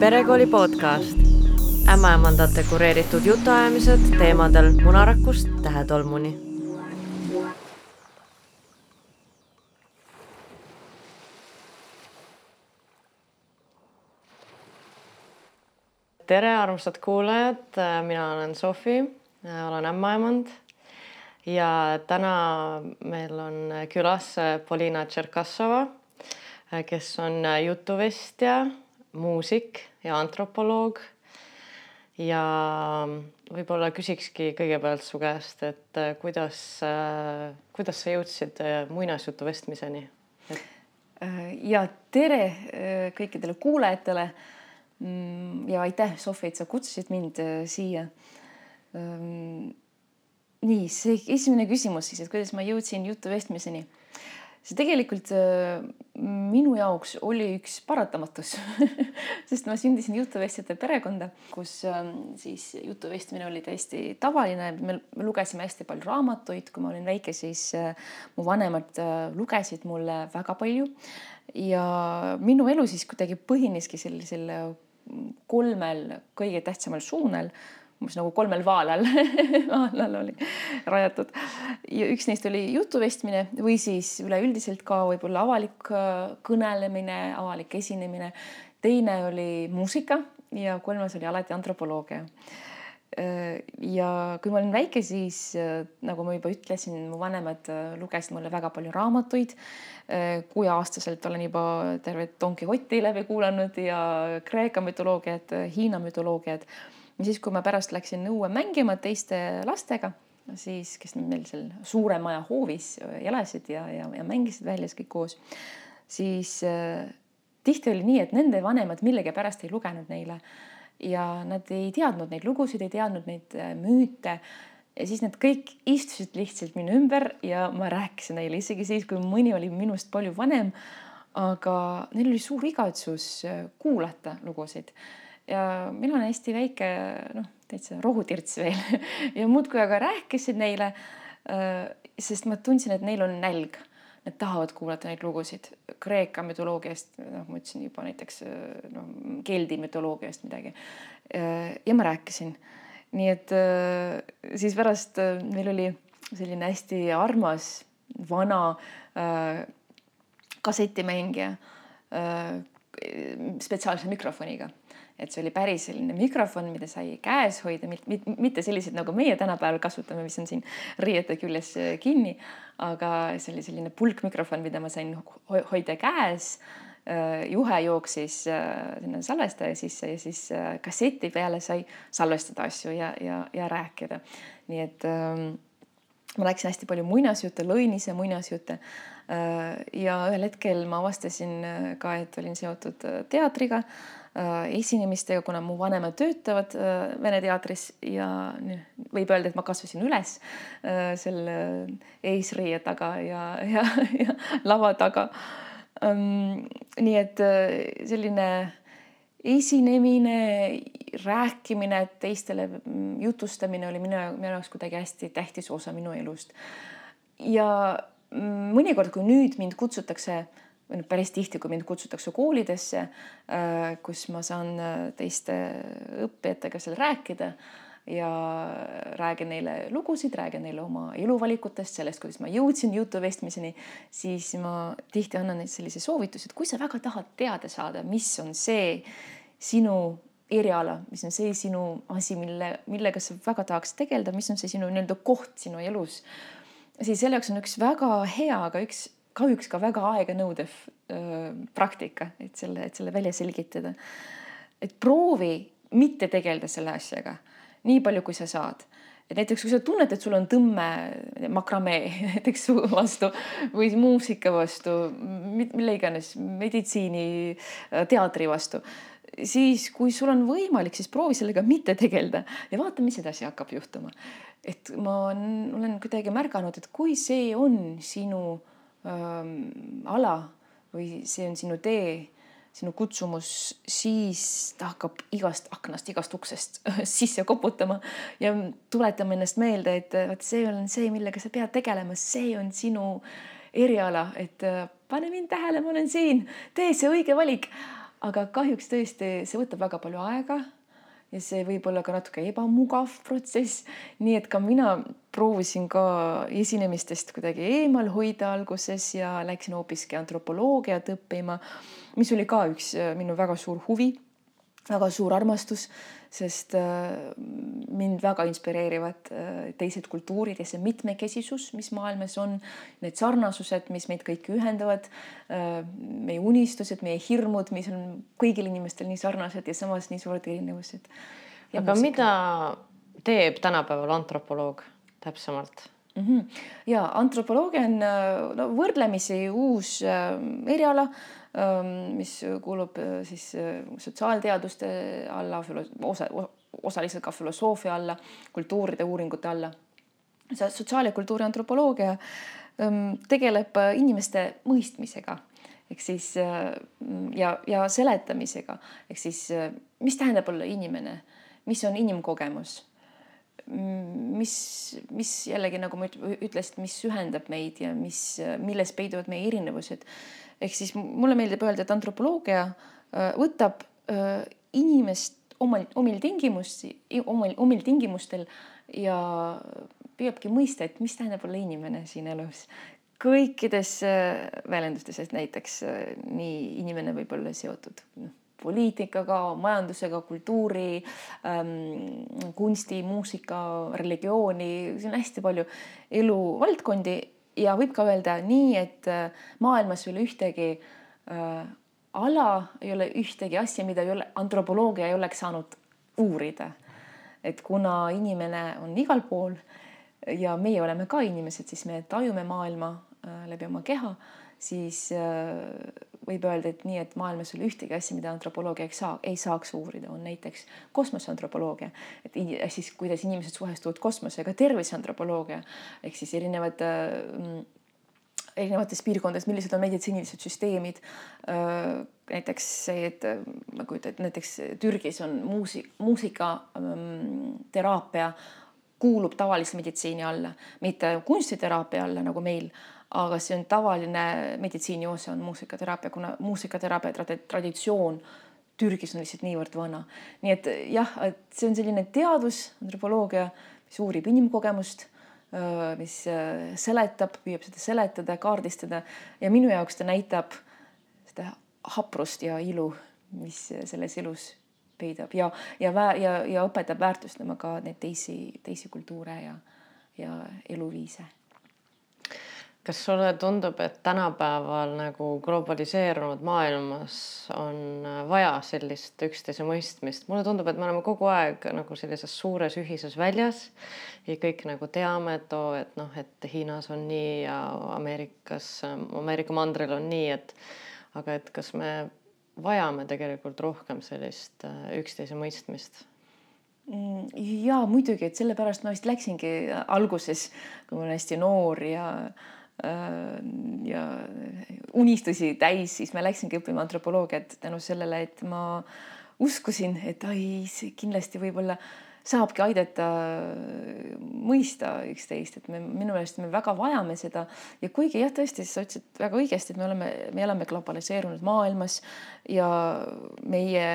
perekooli podcast, ämmaemandate kureeritud jutuajamised teemadel munarakust tähetolmuni. tere, armsad kuulajad, mina olen Sofi, olen ämmaemand. Ja täna meil on külas Polina Tšerkassova, kes on jutuvestja muusik ja antropoloog. ja võib-olla küsikski kõigepealt su käest, et äh, kuidas, äh, kuidas sa jõudsid äh, muinasjutu vestmiseni? ja tere kõikidele kuulajatele. Mm, ja aitäh, Sofi, et sa kutsusid mind siia. Ähm, nii see esimene küsimus siis, et kuidas ma jõudsin jutu vestmiseni see tegelikult äh, minu jaoks oli üks paratamatus. Sest ma sündisin jutuvestjate perekonda, kus ähm, siis jutuvestmine oli täiesti tavaline, me lugesime hästi palju raamatuid, kui ma olin väike, siis äh, mu vanemad äh, lugesid mulle väga palju. Ja minu elu siis kuidagi põhineski sellisel kolmel kõige tähtsamal suunal umbes nagu kolmel vaalal vaalal oli rajatud ja üks neist oli jutuvestmine või siis üleüldiselt ka võib-olla avalik äh, kõnelemine, avalik esinemine. teine oli muusika ja kolmas oli alati antropoloogia. Äh, ja kui ma olin väike, siis äh, nagu ma juba ütlesin, mu vanemad lugesid mulle väga palju raamatuid. kuueaastaselt olen juba tervet Don Quixote'i läbi kuulanud ja Kreeka mütoloogiat, Hiina mütoloogiat ja siis, kui ma pärast läksin õue mängima teiste lastega, siis, kes meil seal suure maja hoovis elasid ja, ja, ja mängisid väljas kõik koos, siis äh, tihti oli nii, et nende vanemad millegipärast ei lugenud neile ja nad ei teadnud neid lugusid, ei teadnud neid äh, müüte ja siis nad kõik istusid lihtsalt minu ümber ja ma rääkisin neile isegi siis, kui mõni oli minust palju vanem. aga neil oli suur igatsus äh, kuulata lugusid ja mina olen hästi väike, noh, täitsa rohutirts veel ja muudkui aga rääkisin neile. Äh, sest ma tundsin, et neil on nälg, nad tahavad kuulata neid lugusid Kreeka mütoloogiast, noh, ma ütlesin juba näiteks äh, noh, keldi mütoloogiast midagi. Äh, ja ma rääkisin, nii et siis pärast meil oli selline hästi armas vana kassetimängija spetsiaalse mikrofoniga et see oli päris selline mikrofon, mida sai käes hoida, mitte sellised nagu meie tänapäeval kasutame, mis on siin riiete küljes äh, kinni, aga see oli selline pulkmikrofon, mida ma sain hoida käes. Äh, juhe jooksis äh, sinna salvestaja sisse ja siis kasseti peale sai salvestada asju ja, ja, ja rääkida. nii et ähm, ma rääkisin hästi palju muinasjutte, lõinise muinasjutte. ja ühel hetkel ma avastasin ka, et olin seotud teatriga esinemistega, kuna mu vanemad töötavad äh, Vene teatris ja võib öelda, et ma kasvasin üles äh, selle eesriie taga ja, ja, ja lava taga. Ähm, nii et selline esinemine, rääkimine, teistele mm, jutustamine oli minu, minu jaoks kuidagi hästi tähtis osa minu elust. ja mm, mõnikord, kui nüüd mind kutsutakse äh, või noh, päris tihti, kui mind kutsutakse koolidesse, äh, kus ma saan äh, teiste õppijatega seal rääkida ja räägin neile lugusid, räägin neile oma eluvalikutest, sellest, kuidas ma jõudsin jutuvestmiseni, siis ma tihti annan neile sellise soovituse, et kui sa väga tahad teada saada, mis on see sinu eriala, mis on see sinu asi, mille, millega sa väga tahaks tegeleda, mis on see sinu nii-öelda koht sinu elus, siis selle jaoks on üks väga hea, aga üks kahjuks ka väga aeganõudev praktika, et selle, et selle välja selgitada. et proovi mitte tegeleda selle asjaga nii palju, kui sa saad et näiteks kui sa tunned, et sul on tõmme makramee näiteks su vastu või muusika vastu, mille iganes, meditsiini, teatri vastu, siis kui sul on võimalik, siis proovi sellega mitte tegeleda ja vaata, mis edasi hakkab juhtuma. et ma olen kuidagi märganud, et kui see on sinu ala või see on sinu tee, sinu kutsumus, siis ta hakkab igast aknast, igast uksest sisse koputama. Ja tuletama ennast meelde, et vot see on see, millega sa pead tegelema, see on sinu eriala, et pane mind tähele, ma olen siin, tee see õige valik. aga kahjuks tõesti see võtab väga palju aega ja see võib olla ka natuke ebamugav protsess. nii et ka mina proovisin ka esinemistest kuidagi eemal hoida alguses ja läksin hoopiski antropoloogiat õppima, mis oli ka üks äh, minu väga suur huvi, väga suur armastus sest äh, mind väga inspireerivad äh, teised kultuurid ja see mitmekesisus, mis maailmas on, need sarnasused, mis meid kõiki ühendavad, äh, meie unistused, meie hirmud, mis on kõigil inimestel nii sarnased ja samas nii suured erinevused. aga muusika. mida teeb tänapäeval antropoloog täpsemalt? mm. -hmm. ja antropoloogia on no võrdlemisi uus äh, eriala mis kuulub siis sotsiaalteaduste alla, osa, osaliselt ka filosoofia alla, kultuuride uuringute alla. see sotsiaal- ja kultuuriantropoloogia tegeleb inimeste mõistmisega ehk siis ja, ja seletamisega. Ehk siis mis tähendab olla inimene, mis on inimkogemus? Mis, mis jällegi nagu ma ütlesin, mis ühendab meid ja mis, milles peiduvad meie erinevused ehk siis mulle meeldib öelda, et antropoloogia äh, võtab äh, inimest omal, omil tingimusi, omal, omil tingimustel ja püüabki mõista, et mis tähendab olla inimene siin elus. kõikides äh, väljendustes, et näiteks nii inimene võib olla seotud noh, poliitikaga, majandusega, kultuuri ähm,, kunsti, muusika, religiooni, siin on hästi palju eluvaldkondi ja võib ka öelda nii, et äh, maailmas ei ole ühtegi äh, ala, ei ole ühtegi asja, mida ei ole, antropoloogia ei oleks saanud uurida. et kuna inimene on igal pool ja meie oleme ka inimesed, siis me tajume maailma äh, läbi oma keha, siis äh, võib öelda, et nii, et maailmas ei ole ühtegi asja, mida antropoloogia ei saa, ei saaks uurida, on näiteks kosmoseantropoloogia, et siis kuidas inimesed suhestuvad kosmosega, terviseantropoloogia. Ehk siis erinevad äh, erinevates piirkondades, millised on meditsiinilised süsteemid. Äh, näiteks see, et ma kujutan ette, näiteks Türgis on muusik, muusikateraapia ähm, kuulub tavalise meditsiini alla, mitte kunstiteraapia alla nagu meil aga see on tavaline meditsiini osa, on muusikateraapia, kuna muusikateraapia traditsioon Türgis on lihtsalt niivõrd vana. nii et jah, et see on selline teadus, antropoloogia, mis uurib inimkogemust, mis seletab, püüab seda seletada, kaardistada. Ja minu jaoks ta näitab seda haprust ja ilu, mis selles elus peidab. Ja, ja, ja, ja õpetab väärtustama ka neid teisi, teisi kultuure ja, ja eluviise kas sulle tundub, et tänapäeval nagu globaliseerunud maailmas on vaja sellist üksteise mõistmist? mulle tundub, et me oleme kogu aeg nagu sellises suures ühises väljas ja kõik nagu teame, et oo, et noh, et Hiinas on nii ja Ameerikas, Ameerika mandril on nii, et aga et kas me vajame tegelikult rohkem sellist äh, üksteise mõistmist? Mm, ja muidugi, et sellepärast ma vist läksingi alguses, kui ma olin hästi noor ja äh, Äh, ja unistusi täis, siis ma läksingi õppima antropoloogiat tänu sellele, et ma uskusin, et ai, see kindlasti võib-olla saabki aidata mõista üksteist, et me minu meelest me väga vajame seda. Ja kuigi jah, tõesti, sa ütlesid väga õigesti, et me oleme, me elame globaliseerunud maailmas ja meie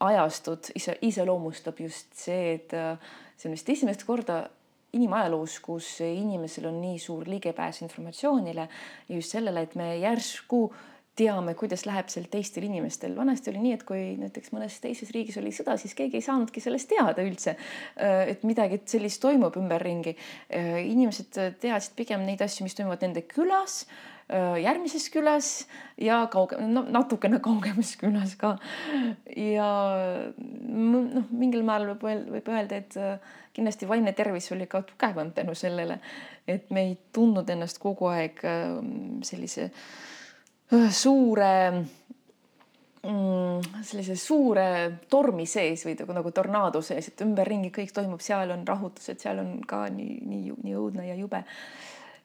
ajastut ise iseloomustab just see, et see on vist esimest korda inimajaloos, kus inimesel on nii suur ligipääs informatsioonile ja just sellele, et me järsku teame, kuidas läheb seal teistel inimestel. vanasti oli nii, et kui näiteks mõnes teises riigis oli sõda, siis keegi ei saanudki sellest teada üldse, et midagi sellist toimub ümberringi. inimesed teadsid pigem neid asju, mis toimuvad nende külas järgmises külas ja kaugem, no natukene kaugemas külas ka. ja noh, mingil määral võib, võib öelda, et kindlasti vaimne tervis oli ka tugevam tänu sellele, et me ei tundnud ennast kogu aeg sellise suure mm, sellise suure tormi sees või nagu tornaado sees, et ümberringi kõik toimub, seal on rahutused, seal on ka nii, nii, nii õudne ja jube.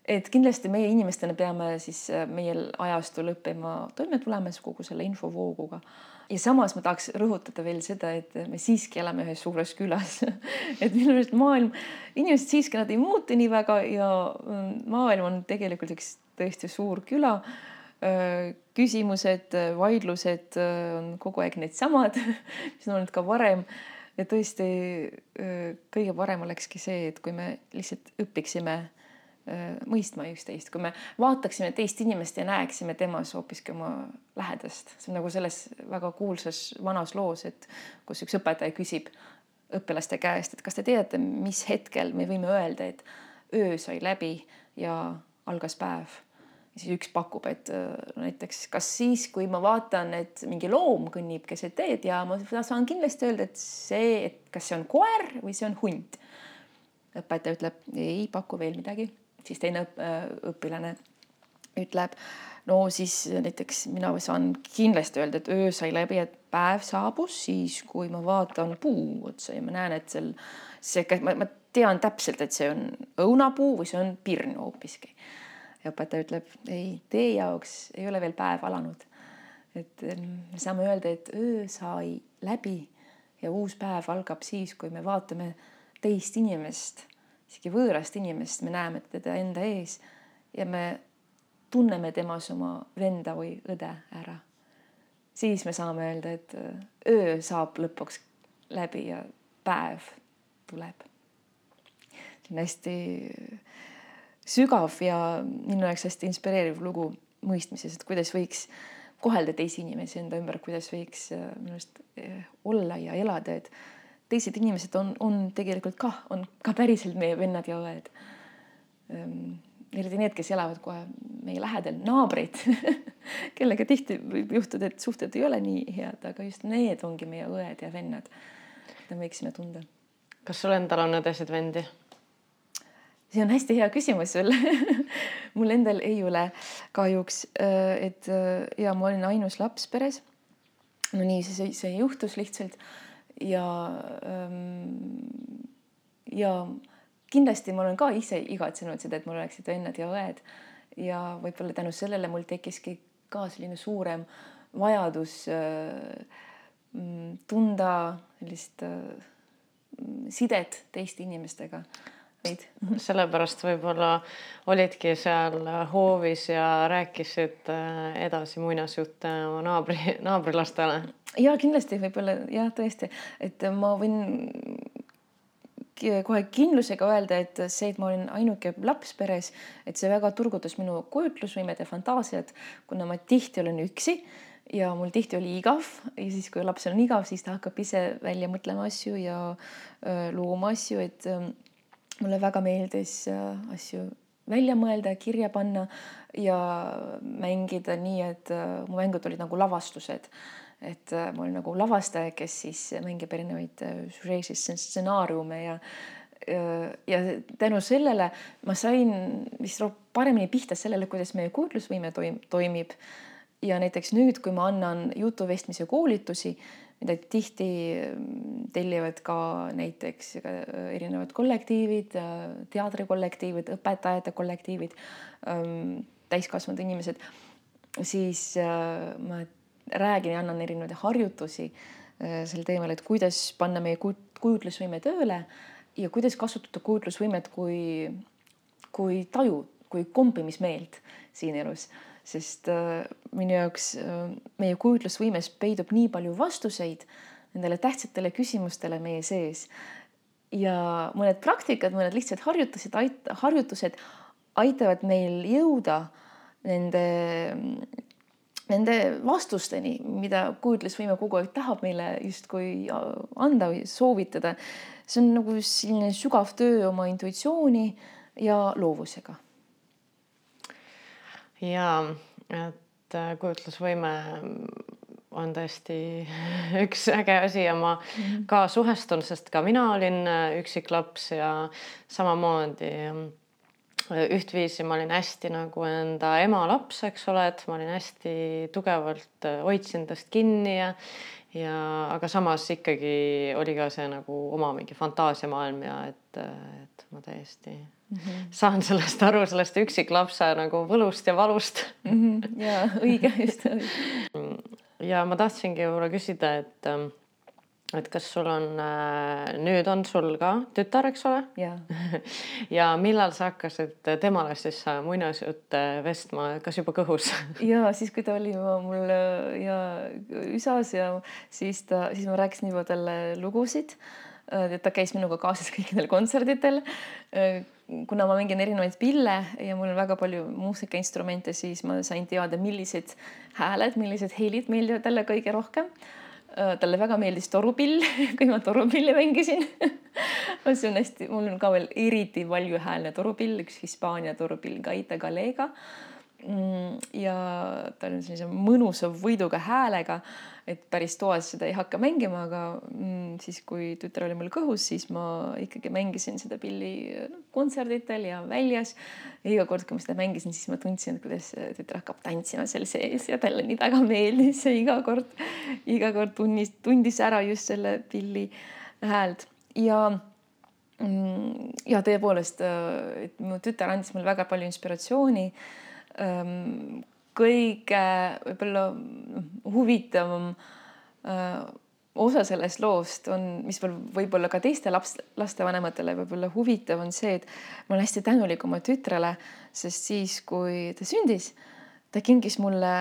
Et kindlasti meie inimestena peame siis äh, meie ajastul õppima toime tulema kogu selle infovooguga ja samas ma tahaks rõhutada veel seda, et me siiski elame ühes suures külas et minu meelest maailm, inimesed siiski nad ei muutu nii väga ja mm, maailm on tegelikult üks tõesti suur küla. küsimused, vaidlused on kogu aeg needsamad, mis on olnud ka varem. ja tõesti kõige parem olekski see, et kui me lihtsalt õpiksime mõistma üksteist, kui me vaataksime teist inimest ja näeksime temas hoopiski oma lähedast. see on nagu selles väga kuulsas vanas loos, et kus üks õpetaja küsib õpilaste käest, et kas te teate, mis hetkel me võime öelda, et öö sai läbi ja algas päev siis üks pakub, et äh, näiteks kas siis, kui ma vaatan, et mingi loom kõnnib keset teed ja ma saan kindlasti öelda, et see, et kas see on koer või see on hunt. õpetaja ütleb, ei paku veel midagi, siis teine äh, õpilane ütleb, no siis näiteks mina saan kindlasti öelda, et öö sai läbi, et päev saabus siis, kui ma vaatan puu otsa ja ma näen, et seal see, ma, ma tean täpselt, et see on õunapuu või see on pirn hoopiski ja õpetaja ütleb, ei, teie jaoks ei ole veel päev alanud. et me saame öelda, et öö sai läbi ja uus päev algab siis, kui me vaatame teist inimest, isegi võõrast inimest, me näeme teda enda ees ja me tunneme temas oma venda või õde ära. siis me saame öelda, et öö saab lõpuks läbi ja päev tuleb. see on hästi sügav ja minu jaoks hästi inspireeriv lugu mõistmises, et kuidas võiks kohelda teisi inimesi enda ümber, kuidas võiks äh, minu arust äh, olla ja elada, et teised inimesed on, on tegelikult ka, on ka päriselt meie vennad ja õed. Ehm, eriti need, kes elavad kohe meie lähedal, naabrid kellega tihti võib juhtuda, et suhted ei ole nii head, aga just need ongi meie õed ja vennad, keda me võiksime tunda. kas sul endal on õdesid-vendi? see on hästi hea küsimus sul mul endal ei ole kahjuks, äh, et äh, ja ma olin ainus laps peres. no nii see, see juhtus lihtsalt ja ähm, ja kindlasti ma olen ka ise igatsenud seda, et mul oleksid vennad ja õed ja võib-olla tänu sellele mul tekkiski ka selline suurem vajadus äh, mm, tunda sellist äh, sidet teiste inimestega neid. sellepärast võib-olla olidki seal hoovis ja rääkisid äh, edasi muinasjutte oma naabri, naabrilastele. Ja kindlasti võib-olla jah, tõesti, et ma võin kohe kindlusega öelda, et see, et ma olin ainuke laps peres, et see väga turgutas minu kujutlusvõimet ja fantaasiat, kuna ma tihti olen üksi ja mul tihti oli igav ja siis, kui lapsel on igav, siis ta hakkab ise välja mõtlema asju ja öö, looma asju, et öö, mulle väga meeldis äh, asju välja mõelda, kirja panna ja mängida nii, et mu mängud olid nagu lavastused. Et äh, ma olin nagu lavastaja, kes siis mängib erinevaid süžeesid, stsenaariume ja ja tänu sellele ma sain vist paremini pihta sellele, kuidas meie kujutlusvõime toim-, toimib. ja näiteks nüüd, kui ma annan jutuvestmise koolitusi, mida tihti mm, tellivad ka näiteks erinevad kollektiivid, teatrikollektiivid, õpetajate kollektiivid, mm, täiskasvanud inimesed, siis äh, ma räägin ja annan erinevaid harjutusi äh, sel teemal, et kuidas panna meie kujutlusvõime tööle ja kuidas kasutada kujutlusvõimet kui, kui taju, kui kombimismeelt siin elus sest äh, minu jaoks äh, meie kujutlusvõimes peidub nii palju vastuseid nendele tähtsatele küsimustele meie sees. ja mõned praktikad, mõned lihtsad harjutused, harjutused aitavad meil jõuda nende, nende vastusteni, mida kujutlusvõime kogu aeg tahab meile justkui anda või soovitada. see on nagu selline sügav töö oma intuitsiooni ja loovusega ja et äh, kujutlusvõime on tõesti üks äge asi ja ma mm -hmm. ka suhestun, sest ka mina olin äh, üksik laps ja samamoodi äh, ühtviisi ma olin hästi nagu enda ema laps, eks ole, et ma olin hästi tugevalt hoidsin tast kinni ja ja aga samas ikkagi oli ka see nagu oma mingi fantaasiamaailm ja et, et ma täiesti mm -hmm. saan sellest aru, sellest üksiklapse nagu võlust ja valust mm. -hmm. ja õige, just õige. ja ma tahtsingi võib-olla küsida, et ähm, et kas sul on, nüüd on sul ka tütar, eks ole? ja ja millal sa hakkasid temale siis muinasjutte vestma, kas juba kõhus? ja siis, kui ta oli juba mul ja üsas ja siis ta, siis ma rääkisin juba talle lugusid. ta käis minuga kaasas kõikidel kontsertidel kuna ma mängin erinevaid pille ja mul on väga palju muusikainstrumente, siis ma sain teada, millised hääled, millised helid meeldivad talle kõige rohkem. Äh, talle väga meeldis torupill, kui ma torupilli mängisin. See on hästi, mul on ka veel eriti valjuhäälne torupill, üks Hispaania torupill Gaita Galega ja ta on sellise mõnusa võiduga häälega, et päris toas seda ei hakka mängima, aga mm, siis, kui tütar oli mul kõhus, siis ma ikkagi mängisin seda pilli kontserditel ja väljas. ja iga kord, kui ma seda mängisin, siis ma tundsin, kuidas tütar hakkab tantsima seal sees ja talle nii väga meeldis ja iga kord, iga kord tunnis, tundis ära just selle pilli häält ja mm, ja tõepoolest, et mu tütar andis mulle väga palju inspiratsiooni kõige võib-olla noh, huvitavam osa sellest loost on, mis veel võib-olla ka teiste laps, lastevanematele võib-olla huvitav, on see, et ma olen hästi tänulik oma tütrele, sest siis, kui ta sündis, ta kingis mulle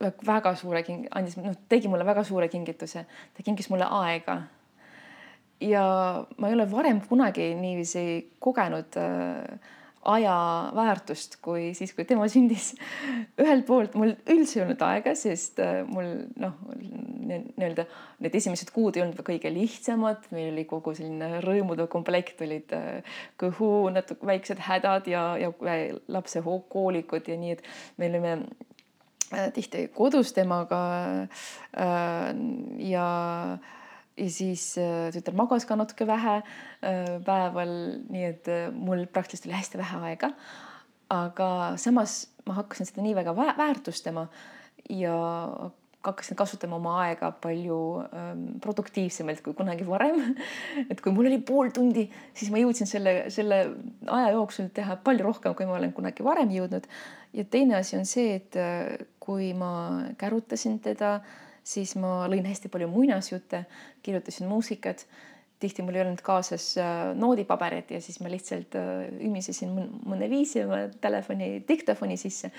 väga suure king-, andis, noh, tegi mulle väga suure kingituse, ta kingis mulle aega. ja ma ei ole varem kunagi niiviisi kogenud äh, aja väärtust, kui siis, kui tema sündis. ühelt poolt mul üldse ei olnud aega, sest äh, mul noh, nii-öelda need esimesed kuud ei olnud kõige lihtsamad, meil oli kogu selline rõõmude komplekt, olid äh, kõhu natuke väiksed hädad ja, ja lapse koolikud ja nii, et me olime äh, tihti kodus temaga ja ja siis äh, tütar magas ka natuke vähe äh, päeval, nii et äh, mul praktiliselt oli hästi vähe aega. aga samas ma hakkasin seda nii väga väärtustama ja hakkasin kasutama oma aega palju ähm, produktiivsemalt kui kunagi varem. et kui mul oli pool tundi, siis ma jõudsin selle, selle aja jooksul teha palju rohkem, kui ma olen kunagi varem jõudnud. ja teine asi on see, et kui ma kärutasin teda äh, siis ma lõin hästi palju muinasjutte, kirjutasin muusikat. tihti mul ei olnud kaasas äh, noodipaberit ja siis ma lihtsalt äh, ümisesin mõne viisi oma telefoni diktofoni sisse.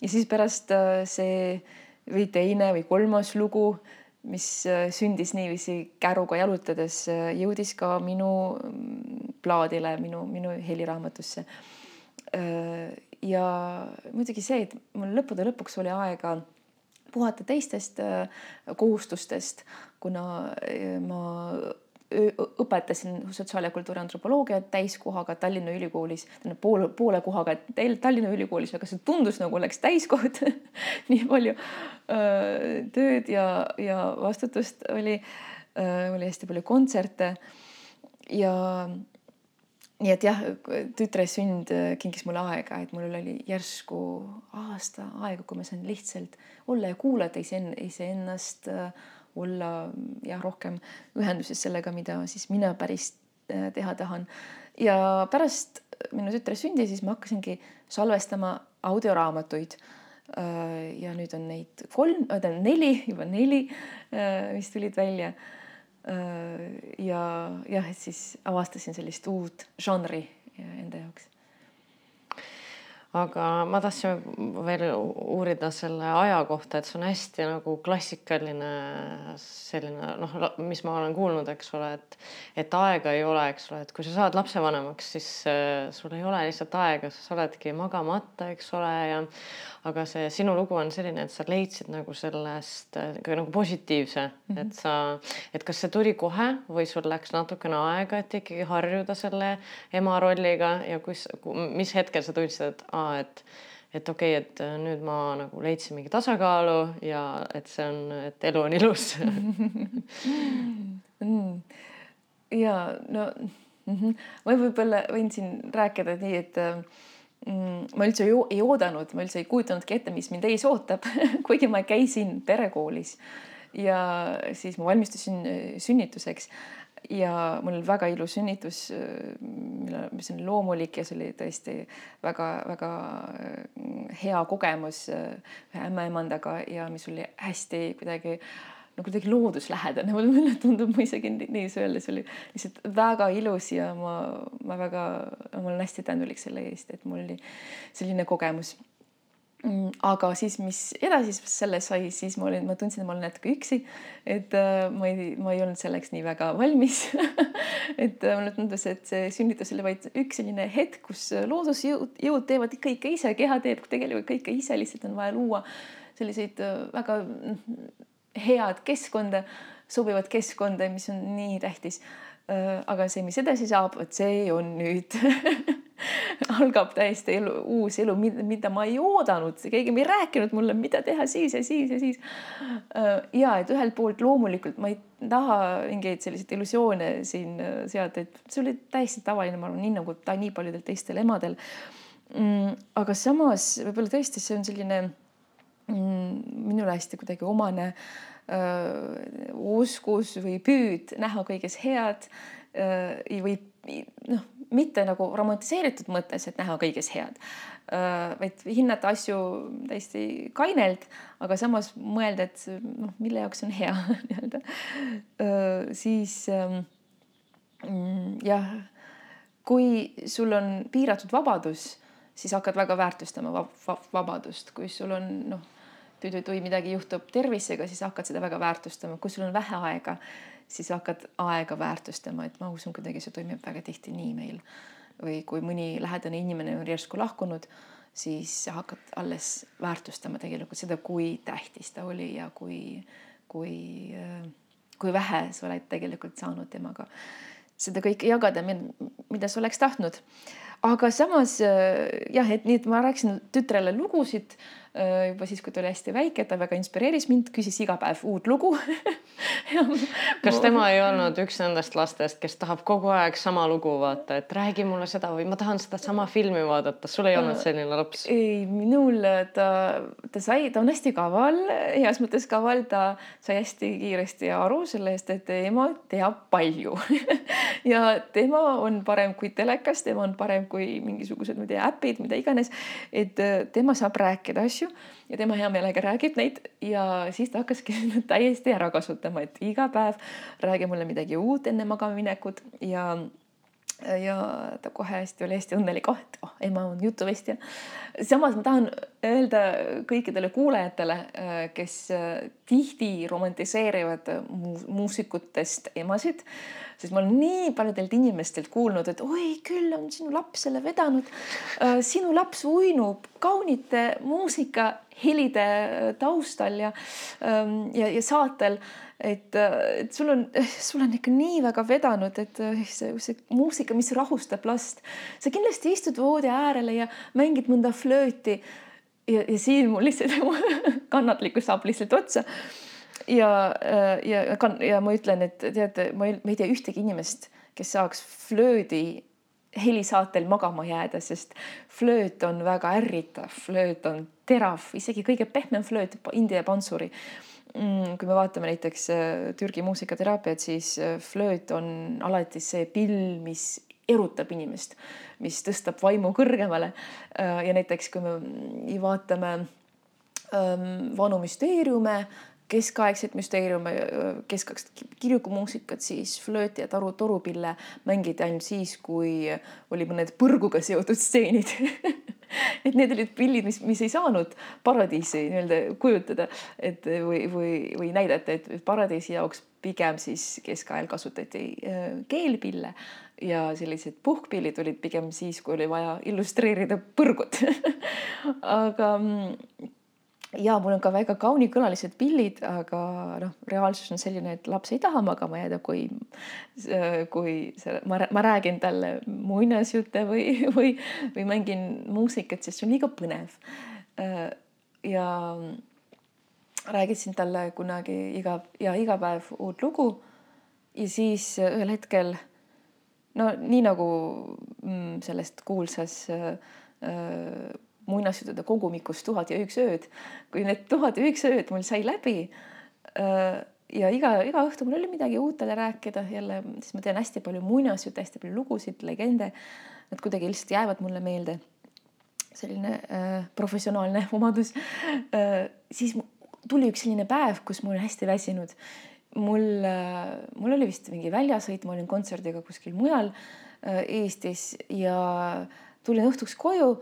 ja siis pärast äh, see või teine või kolmas lugu, mis sündis niiviisi käruga jalutades, jõudis ka minu mm, plaadile, minu, minu heliraamatusse. ja muidugi see, et mul lõppude lõpuks oli aega puhata teistest äh, kohustustest, kuna äh, ma õpetasin sotsiaal- ja kultuuriantropoloogiat täiskohaga Tallinna Ülikoolis, tähendab poole, poole kohaga Tallinna Ülikoolis, aga see tundus nagu oleks täiskoht nii palju öö, äh, tööd ja, ja vastutust oli, oli hästi palju kontserte. Ja nii et jah, tütre sünd äh, kingis mulle aega, et mul oli järsku aasta aega, kui ma sain lihtsalt olla ja kuulata iseennast, äh, olla jah, rohkem ühenduses sellega, mida siis mina päris äh, teha tahan. ja pärast minu tütre sündi, siis ma hakkasingi salvestama audioraamatuid. ja nüüd on neid kolm, tähendab neli, juba neli, mis tulid välja ja jah, et siis avastasin sellist uut žanri enda jaoks aga ma tahtsin veel uurida selle aja kohta, et see on hästi nagu klassikaline selline noh, mis ma olen kuulnud, eks ole, et et aega ei ole, eks ole, et kui sa saad lapsevanemaks, siis äh, sul ei ole lihtsalt aega, sa oledki magamata, eks ole, ja aga see sinu lugu on selline, et sa leidsid nagu sellest äh, nagu positiivse mm, -hmm. et sa, et kas see tuli kohe või sul läks natukene aega, et ikkagi harjuda selle ema rolliga ja kus, mis hetkel sa tundsid, et aa, et et okei okay,, et äh, nüüd ma nagu leidsin mingi tasakaalu ja et see on, et elu on ilus mm. ja no mm -hmm. ma võib-olla võin siin rääkida nii, et äh, Mm, ma üldse ei oodanud, ma üldse ei kujutanudki ette, mis mind ees ootab kuigi ma käisin perekoolis ja siis ma valmistusin äh, sünnituseks ja mul oli väga ilus sünnitus, äh, mis on loomulik ja see oli tõesti väga-väga äh, hea kogemus ühe ämmaemandaga ja mis oli hästi kuidagi no kuidagi looduslähedane, mulle tundub, ma isegi nii öelda, see oli lihtsalt väga ilus ja ma, ma väga, ma olen hästi tänulik selle eest, et mul oli selline kogemus aga siis, mis edasi selles sai, siis ma olin, ma tundsin, et ma olen natuke üksi, et äh, ma ei, ma ei olnud selleks nii väga valmis et äh, mulle tundus, et see sünnitus oli vaid üks selline hetk, kus loodusjõud, jõud teevad kõike ise, keha teeb tegelikult kõike ise, lihtsalt on vaja luua selliseid äh, väga mm, head keskkonda, sobivat keskkonda, mis on nii tähtis. Aga see, mis edasi saab, vot see on nüüd algab täiesti elu, uus elu, mida ma ei oodanud, keegi ei rääkinud mulle, mida teha siis ja siis ja siis. Äh, ja et ühelt poolt loomulikult ma ei taha mingeid selliseid illusioone siin äh, seada, et see oli täiesti tavaline, ma arvan, nii nagu ta nii paljudel teistel emadel. Mm, aga samas võib-olla tõesti, see on selline mm, minule hästi kuidagi omane äh, oskus või püüd näha kõiges head öö, või noh mitte nagu romantiseeritud mõttes, et näha kõiges head, vaid hinnata asju täiesti kainelt, aga samas mõelda, et noh, mille jaoks on hea nii-öelda. siis mm, jah, kui sul on piiratud vabadus, siis hakkad väga väärtustama vabadust, kui sul on noh, tüdrui midagi juhtub tervisega, siis hakkad seda väga väärtustama, kui sul on vähe aega siis hakkad aega väärtustama, et ma usun, kuidagi see toimib väga tihti nii meil. või kui mõni lähedane inimene on järsku lahkunud, siis hakkad alles väärtustama tegelikult seda, kui tähtis ta oli ja kui, kui, kui vähe sa oled tegelikult saanud temaga seda kõike jagada, mida sa oleks tahtnud. Aga samas jah, et nii, et ma rääkisin tütrele lugusid Äh, juba siis, kui ta oli hästi väike, ta väga inspireeris mind, küsis iga päev uut lugu kas tema ei olnud üks nendest lastest, kes tahab kogu aeg sama lugu vaata, et räägi mulle seda või ma tahan sedasama filmi vaadata, sul ei olnud äh, selline laps? ei, minul ta, ta sai, ta on hästi kaval, heas mõttes kaval, ta sai hästi kiiresti aru sellest, et ema teab palju ja tema on parem kui telekas, tema on parem kui mingisugused, ma ei tea, äpid, mida iganes. et äh, tema saab rääkida asju ja tema hea meelega räägib neid ja siis ta hakkaski täiesti ära kasutama, et iga päev räägi mulle midagi uut enne magama minekut ja ja ta kohe hästi oli hästi õnnelik, oh, et oh, ema on jutuvestja. samas ma tahan öelda kõikidele kuulajatele, kes tihti romantiseerivad muusikutest emasid sest ma olen nii paljudelt inimestelt kuulnud, et oi küll on sinu laps selle vedanud. Äh, sinu laps uinub kaunite muusikahelide taustal ja, ähm, ja, ja saatel et, äh, et sul on, sul on ikka nii väga vedanud, et äh, see, see muusika, mis rahustab last. sa kindlasti istud voodi äärele ja mängid mõnda flööti ja, ja siin mul lihtsalt kannatlikkus saab lihtsalt otsa ja, äh, ja, ja, ma ütlen, et teate, ma ei, ma ei tea ühtegi inimest, kes saaks flöödi helisaatel magama jääda, sest flööt on väga ärritav, flööt on terav, isegi kõige pehmem flööt, India pansuri. Mm, kui me vaatame näiteks äh, Türgi muusikateraapiat, siis äh, flööt on alati see pill, mis erutab inimest, mis tõstab vaimu kõrgemale. ja näiteks, kui me vaatame ähm, vanu müsteeriume, keskaegset müsteeriume, keskaegset kirikumuusikat, siis flööti ja taru, torupille mängiti ainult siis, kui oli mõned põrguga seotud stseenid. Et need olid pillid, mis, mis ei saanud paradiisi nii-öelda kujutada, et või, või, või näidata, et paradiisi jaoks pigem siis keskajal kasutati keelpille ja sellised puhkpillid olid pigem siis, kui oli vaja illustreerida põrgut. Aga mm, ja mul on ka väga kaunikõlalised pillid, aga noh, reaalsus on selline, et laps ei taha magama jääda, kui, kui see, ma, ma räägin talle muinasjutte või, või, või mängin muusikat, sest see on liiga põnev. ja räägitasin talle kunagi iga ja iga päev uut lugu. ja siis ühel hetkel no nii nagu mm, sellest kuulsas muinasjuttude kogumikust Tuhat ja üks ööd. kui need Tuhat ja üks ööd mul sai läbi äh, ja iga, iga õhtu mul oli midagi uut talle rääkida jälle, siis ma tean hästi palju muinasjutte, hästi palju lugusid, legende. Nad kuidagi lihtsalt jäävad mulle meelde. selline äh, professionaalne omadus äh,. siis tuli üks selline päev, kus ma olin hästi väsinud. mul, mul oli vist mingi väljasõit, ma olin kontserdiga kuskil mujal äh, Eestis ja tulin õhtuks koju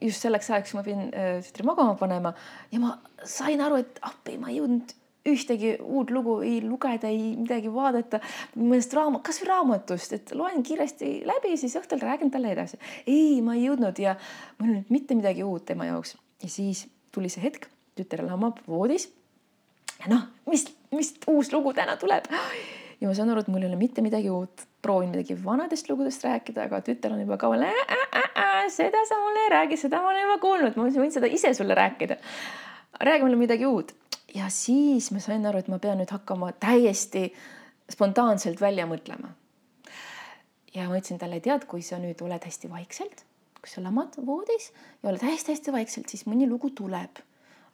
just selleks ajaks, ma pidin tütre magama panema ja ma sain aru, et appi, ma ei jõudnud ühtegi uut lugu ei lugeda, ei midagi vaadata, mõnest raamat, kasvõi raamatust, et loen kiiresti läbi, siis õhtul räägin talle edasi. ei, ma ei jõudnud ja mul ei olnud mitte midagi uut tema jaoks ja siis tuli see hetk, tütar lamab voodis. noh, mis, mis uus lugu täna tuleb ja ma saan aru, et mul ei ole mitte midagi uut, proovin midagi vanadest lugudest rääkida, aga tütar on juba kaua seda sa mulle ei räägi, seda ma olen juba kuulnud, ma võin seda ise sulle rääkida. räägi mulle midagi uut ja siis ma sain aru, et ma pean nüüd hakkama täiesti spontaanselt välja mõtlema. ja ma ütlesin talle, tead, kui sa nüüd oled hästi vaikselt, kui sa lamad voodis ja oled hästi-hästi vaikselt, siis mõni lugu tuleb.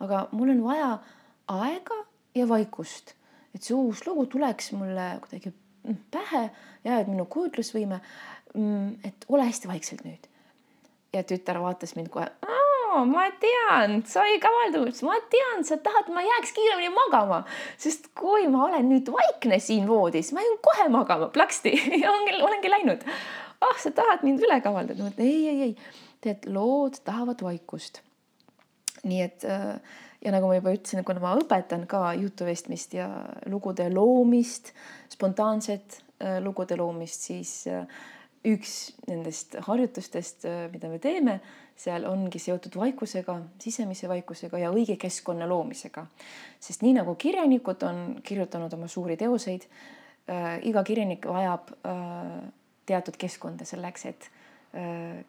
aga mul on vaja aega ja vaikust, et see uus lugu tuleks mulle kuidagi pähe. Ja et minu kujutlusvõime, mm, et ole hästi vaikselt nüüd. ja tütar vaatas mind kohe ma tean, sa ei kavaldu, ma tean, sa tahad, ma jääks kiiremini magama, sest kui ma olen nüüd vaikne siin voodis, ma jään kohe magama. Plaksti. Ja ongi, olengi läinud. ah oh,, sa tahad mind üle kavaldada, ei, ei, ei, tead, lood tahavad vaikust. nii et äh, ja nagu ma juba ütlesin, kuna ma õpetan ka jutuvestmist ja lugude loomist, spontaanset äh, lugude loomist, siis äh, üks nendest harjutustest, mida me teeme seal ongi seotud vaikusega, sisemise vaikusega ja õige keskkonna loomisega. sest nii nagu kirjanikud on kirjutanud oma suuri teoseid äh,, iga kirjanik vajab äh, teatud keskkonda selleks, et äh,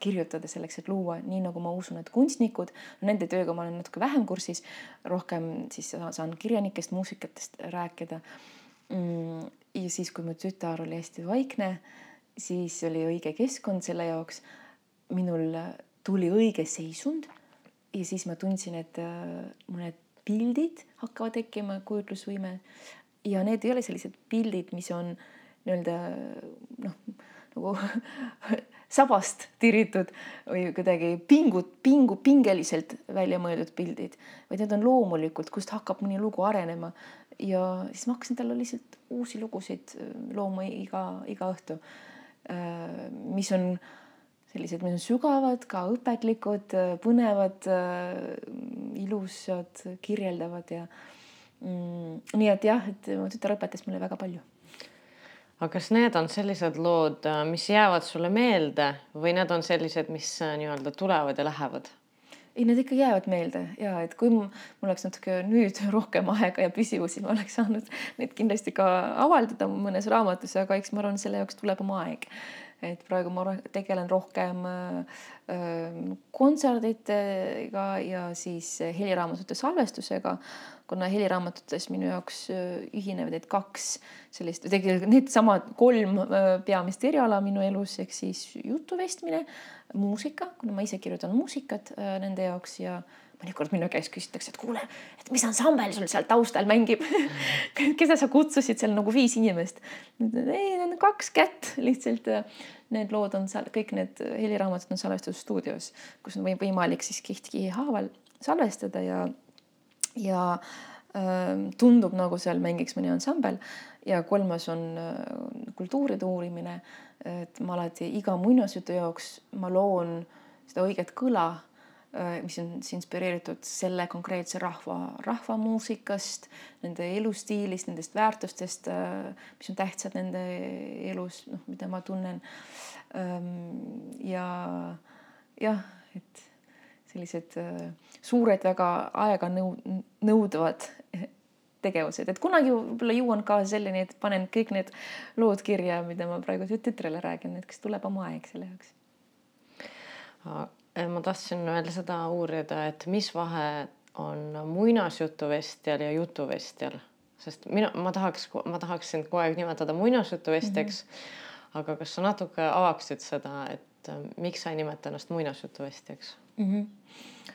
kirjutada, selleks, et luua, nii nagu ma usun, et kunstnikud, nende tööga ma olen natuke vähem kursis, rohkem siis saan kirjanikest, muusikatest rääkida mm,. ja siis, kui mu tütar oli hästi vaikne, siis oli õige keskkond selle jaoks minul tuli õige seisund ja siis ma tundsin, et äh, mõned pildid hakkavad tekkima, kujutlusvõime ja need ei ole sellised pildid, mis on nii-öelda noh, nagu sabast tiritud või kuidagi pingut, pingu, pingeliselt välja mõeldud pildid, vaid need on loomulikult, kust hakkab mõni lugu arenema. ja siis ma hakkasin talle lihtsalt uusi lugusid äh, looma iga, iga õhtu. Äh, mis on sellised, mis on sügavad, ka õpetlikud, põnevad, ilusad, kirjeldavad ja mm, nii et jah, et mu tütar õpetas mulle väga palju. Aga kas need on sellised lood, mis jäävad sulle meelde või need on sellised, mis nii-öelda tulevad ja lähevad? ei, need ikka jäävad meelde. Ja et kui mul oleks natuke nüüd rohkem aega ja püsivusi, ma oleks saanud neid kindlasti ka avaldada mõnes raamatus, aga eks ma arvan, selle jaoks tuleb oma aeg. Et praegu ma tegelen rohkem äh, äh, kontserditega ja siis heliraamatute salvestusega, kuna heliraamatutes minu jaoks ühinevad need kaks sellist, tegelikult needsamad kolm peamist eriala minu elus ehk siis jutuvestmine, muusika, kuna ma ise kirjutan muusikat nende jaoks ja mõnikord minu käest küsitakse, et kuule, et mis ansambel sul seal taustal mängib keda sa kutsusid seal nagu viis inimest? ei, need on kaks kätt lihtsalt. Need lood on seal, kõik need heliraamatud on salvestatud stuudios, kus on võimalik siis kiht-kihi haaval salvestada ja, ja äh, tundub nagu seal mängiks mõni ansambel ja kolmas on äh, kultuuride uurimine. et ma alati iga muinasjutu jaoks ma loon seda õiget kõla Äh, mis on siis inspireeritud selle konkreetse rahva, rahvamuusikast, nende elustiilist, nendest väärtustest, äh, mis on tähtsad nende elus, noh, mida ma tunnen. Ähm, ja jah, et sellised äh, suured, väga aega nõu-, nõudvad tegevused, et kunagi võib-olla jõuan ka selleni, et panen kõik need lood kirja, mida ma praegu tütrele räägin, et kas tuleb oma aeg selle jaoks ma tahtsin veel seda uurida, et mis vahe on muinasjutuvestjal ja jutuvestjal, sest mina, ma tahaks, ma tahaks sind kogu aeg nimetada muinasjutuvestjaks mm. -hmm. aga kas sa natuke avaksid seda, et äh, miks sa ei nimeta ennast muinasjutuvestjaks mm? -hmm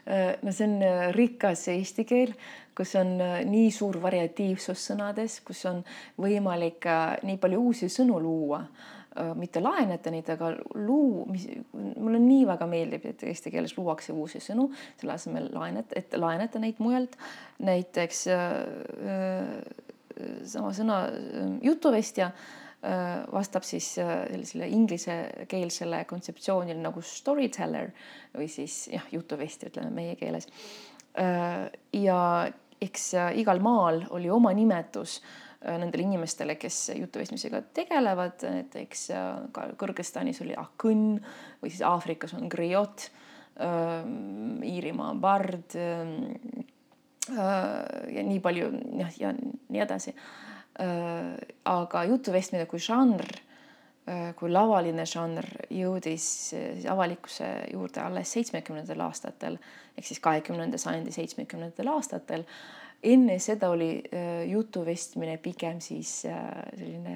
no see on äh, rikas eesti keel, kus on nii suur variatiivsus sõnades, kus on võimalik nii palju uusi sõnu luua mitte laenata neid, aga luu, mis mulle nii väga meeldib, et eesti keeles luuakse uusi sõnu, selle asemel laenata, et laenata neid mujalt. näiteks äh, sama sõna jutuvestja vastab siis sellisele inglisekeelsele kontseptsioonile nagu storyteller või siis jah, jutuvestja, ütleme meie keeles. ja eks igal maal oli oma nimetus äh, nendele inimestele, kes jutuvestmisega tegelevad, näiteks äh, ka Kõrgõzstanis oli ahkõnn või siis Aafrikas on griot, ähm, Iirimaa bard ähm, äh, ja nii palju jah, ja nii edasi. Aga jutuvestmine kui žanr, kui lavaline žanr jõudis avalikkuse juurde alles seitsmekümnendatel aastatel ehk siis kahekümnenda sajandi seitsmekümnendatel aastatel. enne seda oli äh, jutuvestmine pigem siis äh, selline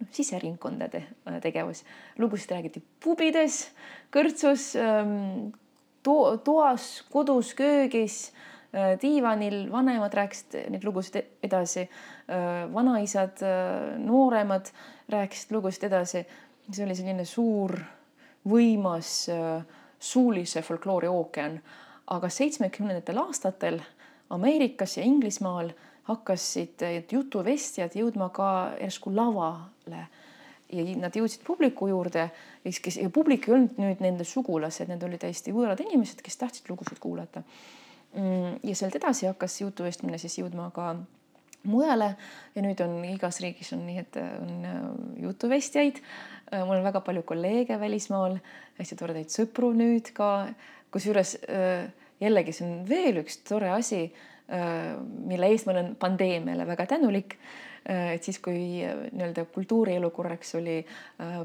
noh, siseringkondade äh, tegevus. lugusid räägiti pubides, kõrtsus ähm, to, toas, kodus, köögis diivanil, vanemad rääkisid neid lugusid edasi, vanaisad, nooremad rääkisid lugusid edasi. see oli selline suur, võimas suulise folkloori ookean aga seitsmekümnendatel aastatel Ameerikas ja Inglismaal hakkasid jutuvestjad jõudma ka järsku lavale ja nad jõudsid publiku juurde, kes ja publik ei olnud nüüd nende sugulased, need olid täiesti võõrad inimesed, kes tahtsid lugusid kuulata. Mm, ja sealt edasi hakkas jutuvestmine siis jõudma ka mujale ja nüüd on igas riigis on nii, et on äh, jutuvestjaid. Äh, mul on väga palju kolleege välismaal, hästi toredaid sõpru nüüd ka kusjuures äh, jällegi see on veel üks tore asi, äh, mille eest ma olen pandeemiale väga tänulik. Äh, et siis, kui nii-öelda kultuurielu korraks oli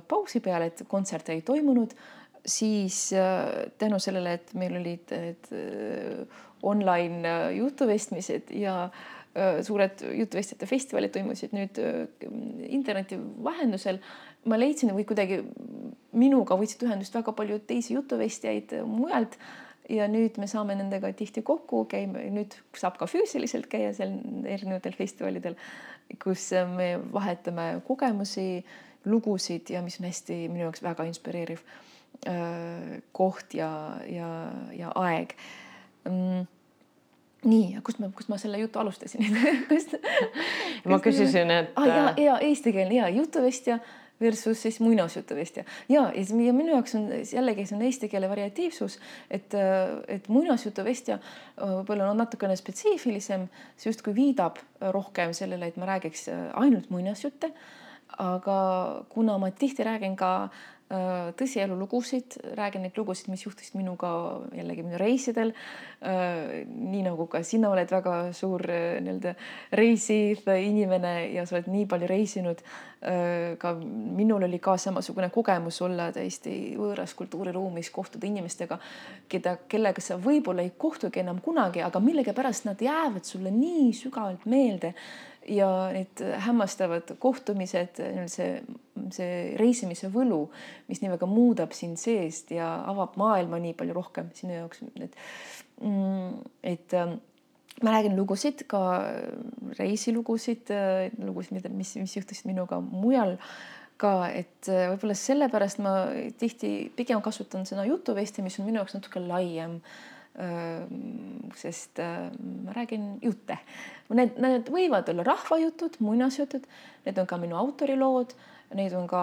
pausi peal, et kontserte ei toimunud, siis tänu sellele, et meil olid et online jutuvestmised ja suured jutuvestjate festivalid toimusid nüüd interneti vahendusel. Ma leidsin või kuidagi minuga võtsid ühendust väga paljud teisi jutuvestjaid mujalt. Ja nüüd me saame nendega tihti kokku, käime, nüüd saab ka füüsiliselt käia seal erinevatel festivalidel, kus me vahetame kogemusi, lugusid ja mis on hästi minu jaoks väga inspireeriv äh, koht ja, ja, ja aeg mm nii, kust ma, kust ma selle jutu alustasin kust ma küsisin, et ah,. ja, ja eestikeelne ja jutuvestja versus siis muinasjutuvestja ja, ja minu jaoks on jällegi see on eesti keele variatiivsus, et, et muinasjutuvestja võib-olla on natukene spetsiifilisem, see justkui viidab rohkem sellele, et ma räägiks ainult muinasjutte. aga kuna ma tihti räägin ka Äh, tõsielulugusid, räägin neid lugusid, mis juhtusid minuga jällegi minu reisidel. Äh, nii nagu ka sina oled väga suur äh, nii-öelda reisiv inimene ja sa oled nii palju reisinud. ka minul oli ka samasugune kogemus olla täiesti võõras kultuuriruumis, kohtuda inimestega, keda, kellega sa võib-olla ei kohtugi enam kunagi, aga millegipärast nad jäävad sulle nii sügavalt meelde ja need hämmastavad kohtumised, see, see reisimise võlu, mis nii väga muudab sind seest ja avab maailma nii palju rohkem sinu jaoks, et, mm, et ähm, ma räägin lugusid, ka reisilugusid, lugusid, mida, mis, mis juhtusid minuga mujal ka, et äh, võib-olla sellepärast ma tihti pigem kasutan sõna jutuvesti, mis on minu jaoks natuke laiem sest ma räägin jutte. Need, need võivad olla rahvajutud, muinasjutud, need on ka minu autorilood, neid on ka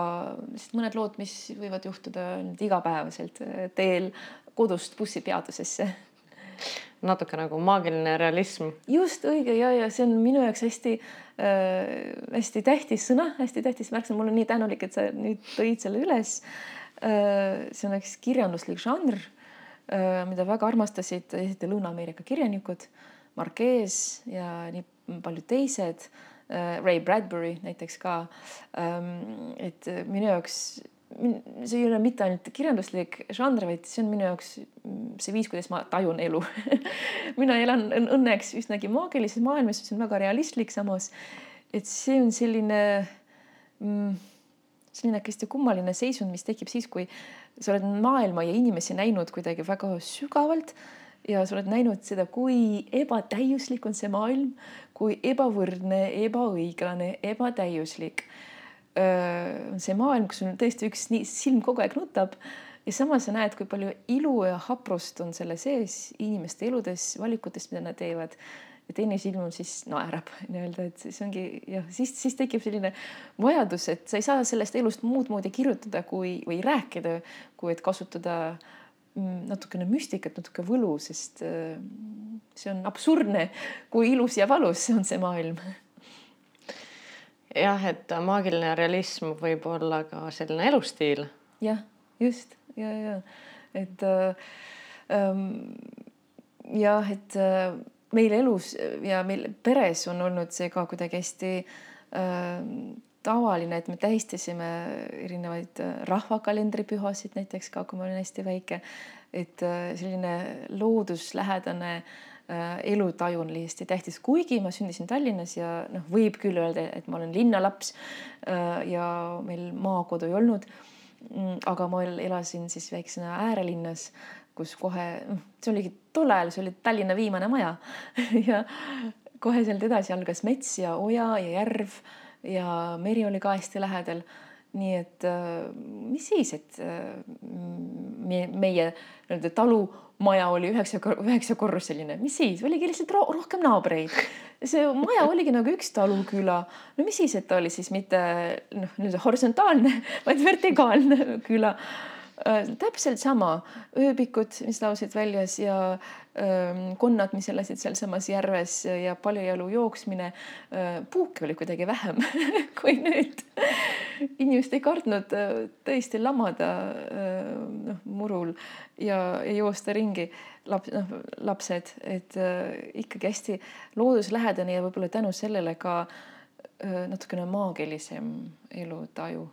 mõned lood, mis võivad juhtuda igapäevaselt teel kodust bussipeatusesse. natuke nagu maagiline realism. just õige ja, ja see on minu jaoks hästi äh,, hästi tähtis sõna, hästi tähtis märksõna, mul on nii tänulik, et sa nüüd tõid selle üles äh,. see on üks kirjanduslik žanr mida väga armastasid esiti Lõuna-Ameerika kirjanikud, Marquez ja nii paljud teised. Äh, Ray Bradbury näiteks ka. Ähm, et minu jaoks see ei ole mitte ainult kirjanduslik žanr, vaid see on minu jaoks see viis, kuidas ma tajun elu mina elan õnneks üsnagi maagilises maailmas, mis on väga realistlik samas. et see on selline mm, selline hästi kummaline seisund, mis tekib siis, kui sa oled maailma ja inimesi näinud kuidagi väga sügavalt ja sa oled näinud seda, kui ebatäiuslik on see maailm, kui ebavõrdne, ebaõiglane, ebatäiuslik. on see maailm, kus sul tõesti üks silm kogu aeg nutab ja samas sa näed, kui palju ilu ja haprust on selle sees inimeste eludes, valikutes, mida nad teevad ja teine silm siis naerab nii-öelda, et see ongi jah, siis, siis tekib selline vajadus, et sa ei saa sellest elust muud moodi kirjutada kui, või rääkida, kui et kasutada mm, natukene müstikat, natuke võlu, sest äh, see on absurdne, kui ilus ja valus on see maailm. jah, et maagiline realism võib olla ka selline elustiil. jah, just ja, ja et äh, ähm, jah, et äh, meil elus ja meil peres on olnud see ka kuidagi hästi äh, tavaline, et me tähistasime erinevaid äh, rahvakalendripühasid näiteks ka, kui ma olin hästi väike. et äh, selline looduslähedane äh, elutaju on hästi tähtis, kuigi ma sündisin Tallinnas ja noh, võib küll öelda, et ma olen linnalaps äh, ja meil maakodu ei olnud. Mm, aga ma elasin siis väiksena äärelinnas kus kohe, noh, see oligi tol ajal, see oli Tallinna viimane maja ja kohe sealt edasi algas mets ja oja ja järv ja meri oli ka hästi lähedal. nii et äh, mis siis, et äh, meie nii-öelda talumaja oli üheksa, üheksakorruseline, mis siis, oligi lihtsalt ro rohkem naabreid. see maja oligi nagu üks taluküla. no mis siis, et ta oli siis mitte noh, nii-öelda horisontaalne, vaid vertikaalne küla täpselt sama, ööbikud, mis laulsid väljas ja ähm, konnad, mis elasid sealsamas järves ja paljajalu jooksmine. Äh, puuke oli kuidagi vähem kui nüüd. inimesed ei kartnud äh, tõesti lamada noh murul ja, ja joosta ringi laps, noh lapsed, et ikkagi hästi looduslähedane ja võib-olla tänu sellele ka natukene maagilisem elutaju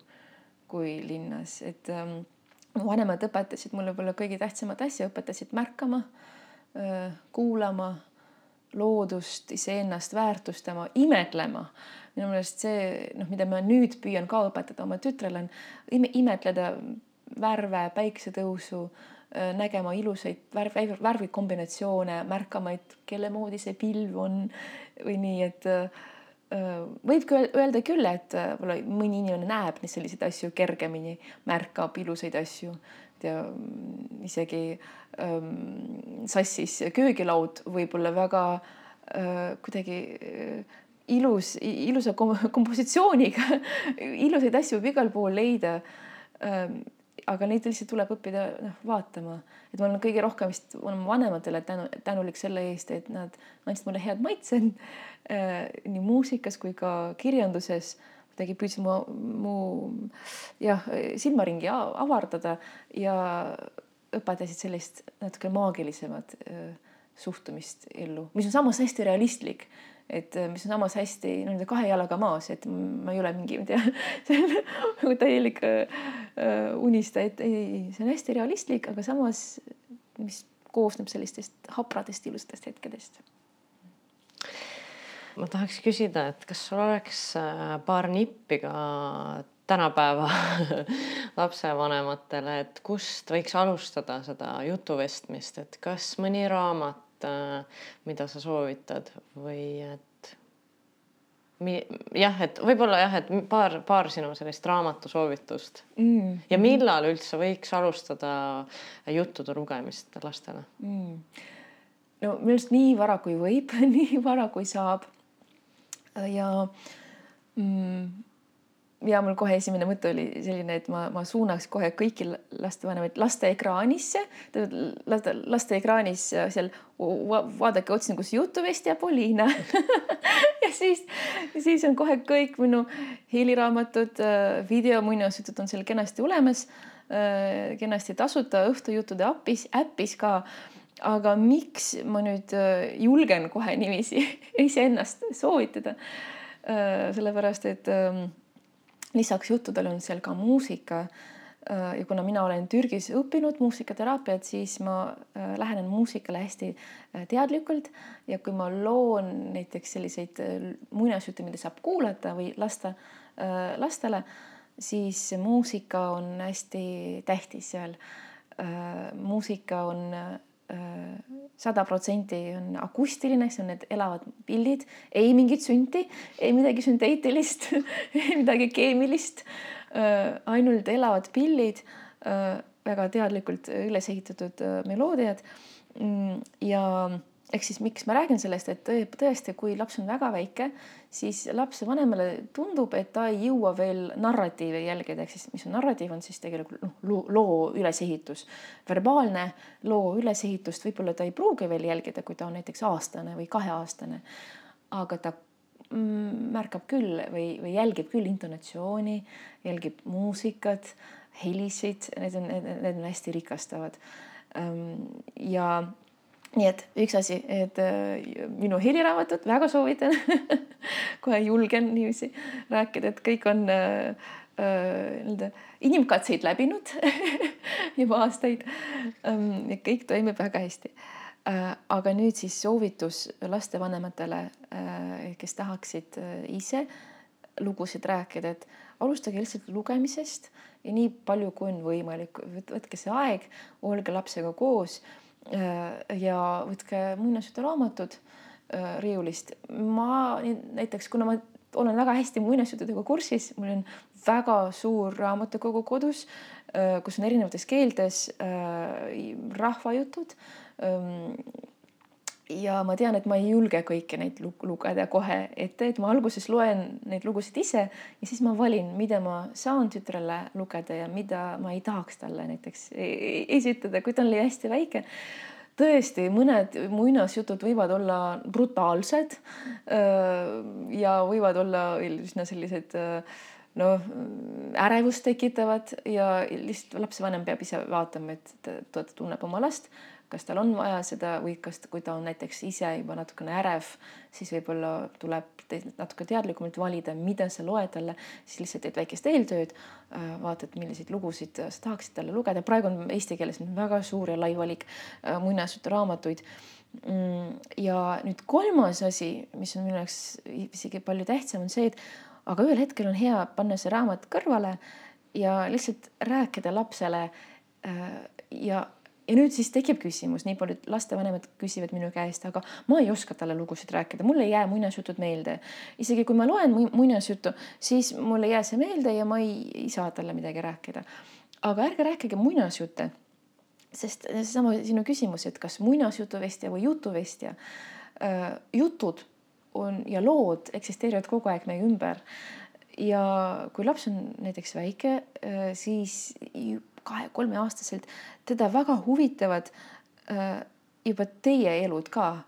kui linnas, et ähm, vanemad õpetasid mulle võib-olla kõige tähtsamat asja, õpetasid märkama, kuulama loodust, iseennast väärtustama, imetlema. minu meelest see noh, mida ma nüüd püüan ka õpetada oma tütrele on imetleda värve, päiksetõusu, nägema ilusaid värv, värvikombinatsioone, märkama, et kelle moodi see pilv on või nii, et võib öelda küll, et võib-olla mõni inimene näeb selliseid asju kergemini, märkab ilusaid asju ja mm, isegi ähm, sassis köögilaud võib olla väga äh, kuidagi äh, ilus, ilusa kompositsiooniga ilusaid asju võib igal pool leida. Ähm, aga neid lihtsalt tuleb õppida noh vaatama, et ma olen kõige rohkem vist oma vanematele tänu, tänulik selle eest, et nad andsid mulle head maitsed äh, nii muusikas kui ka kirjanduses. kuidagi püüdsid mu, mu jah, silmaringi avardada ja õpetasid sellist natuke maagilisemat äh, suhtumist ellu, mis on samas hästi realistlik et äh, mis on samas hästi nii-öelda kahe jalaga maas, et ma ei ole mingi, ma ei tea, nagu täielik äh, unistaja, et ei, ei, see on hästi realistlik, aga samas, mis koosneb sellistest hapradest ilusatest hetkedest. ma tahaks küsida, et kas sul oleks äh, paar nippi ka tänapäeva lapsevanematele, et kust võiks alustada seda jutuvestmist, et kas mõni raamat, Äh, mida sa soovitad või et jah, et võib-olla jah, et paar, paar sinu sellist raamatusoovitust mm. ja millal üldse võiks alustada juttude lugemist lastele mm.? no minu arust nii vara kui võib nii vara kui saab. ja mm, ja mul kohe esimene mõte oli selline, et ma, ma suunaks kohe kõiki lastevanemaid laste ekraanisse, laste, laste ekraanis seal vaadake otsingus Jutuvest ja Poliina ja siis, siis on kohe kõik minu heliraamatud, video muinasjutud on seal kenasti olemas, kenasti tasuta õhtujuttude appis, äppis ka. Aga miks ma nüüd julgen kohe niiviisi iseennast soovitada? sellepärast et lisaks juttudele on seal ka muusika. Äh, ja kuna mina olen Türgis õppinud muusikateraapiat, siis ma äh, lähenen muusikale hästi äh, teadlikult ja kui ma loon näiteks selliseid muinasjutte, mida saab kuulata või lasta lastele, siis muusika on hästi tähtis seal. muusika on sada protsenti on akustiline, see on need elavad pildid, ei mingit sünti, ei midagi sünteetilist ei midagi keemilist. ainult elavad pillid, väga teadlikult üles ehitatud meloodiad. Mm, ja ehk siis miks ma räägin sellest, et tõesti, kui laps on väga väike, siis lapsevanemale tundub, et ta ei jõua veel narratiive jälgida, ehk siis mis on narratiiv, on siis tegelikult noh, loo ülesehitus. verbaalne loo ülesehitust võib-olla ta ei pruugi veel jälgida, kui ta on näiteks aastane või kaheaastane. aga ta mm, märkab küll või, või jälgib küll intonatsiooni, jälgib muusikat, helisid, need on, need on hästi rikastavad. Ehm, ja nii et üks asi, et äh, minu heliraamatut väga soovitan kohe julgen niiviisi rääkida, et kõik on äh, äh, nii-öelda inimkatseid läbinud juba aastaid ähm,. kõik toimib väga hästi äh,. aga nüüd siis soovitus lastevanematele äh,, kes tahaksid äh, ise lugusid rääkida, et alustage lihtsalt lugemisest ja nii palju, kui on võimalik, võtke see aeg, olge lapsega koos Äh, ja võtke muinasjuturaamatud äh, riiulist. ma näiteks, kuna ma olen väga hästi muinasjuttudega kursis, mul on väga suur raamatukogu kodus, äh, kus on erinevates keeltes rahvajutud ähm, ja ma tean, et ma ei julge kõiki neid lugeda kohe ette, et ma alguses loen neid lugusid ise ja siis ma valin, mida ma saan tütrele lugeda ja mida ma ei tahaks talle näiteks e-, e-, esitada, kui ta oli hästi väike. Tõesti, mõned muinasjutud võivad olla brutaalsed ja võivad olla üsna sellised noh, ärevust tekitavad ja lihtsalt lapsevanem peab ise vaatama, et ta tunneb oma last kas tal on vaja seda või kas, kui ta on näiteks ise juba natukene ärev, siis võib-olla tuleb natuke teadlikumalt valida, mida sa loed talle, siis lihtsalt teed väikest eeltööd, äh, vaatad, milliseid lugusid sa tahaksid talle lugeda. praegu on eesti keeles väga suur ja lai valik äh, muinasjuturaamatuid. Mm, ja nüüd kolmas asi, mis on minu jaoks isegi palju tähtsam, on see, et aga ühel hetkel on hea panna see raamat kõrvale ja lihtsalt rääkida lapsele äh, ja ja nüüd siis tekib küsimus, nii paljud lastevanemad küsivad minu käest, aga ma ei oska talle lugusid rääkida, mul ei jää muinasjutud meelde. isegi kui ma loen muinasjuttu, siis mul ei jää see meelde ja ma ei, ei saa talle midagi rääkida. aga ärge rääkige muinasjutte, sest seesama sinu küsimus, et kas muinasjutuvestja või jutuvestja äh,, jutud on ja lood eksisteerivad kogu aeg meie ümber. ja kui laps on näiteks väike äh,, siis kahe-kolmeaastaselt, teda väga huvitavad äh, juba teie elud ka.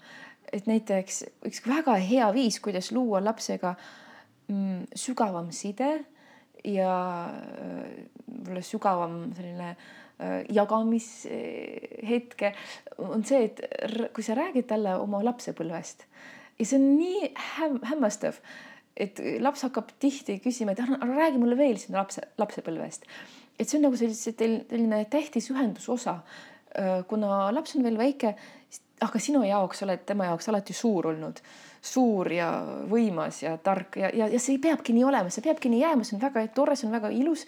et näiteks üks väga hea viis, kuidas luua lapsega mm, sügavam side ja võib-olla äh, sügavam selline äh, jagamishetke on see, et kui sa räägid talle oma lapsepõlvest ja see on nii häm hämmastav, et laps hakkab tihti küsima, et räägi mulle veel sinu lapse, lapsepõlvest et see on nagu sellise, selline tähtis ühendusosa. kuna laps on veel väike, aga sinu jaoks oled tema jaoks alati suur olnud, suur ja võimas ja tark ja, ja, ja see peabki nii olema, see peabki nii jääma, see on väga tore, see on väga ilus.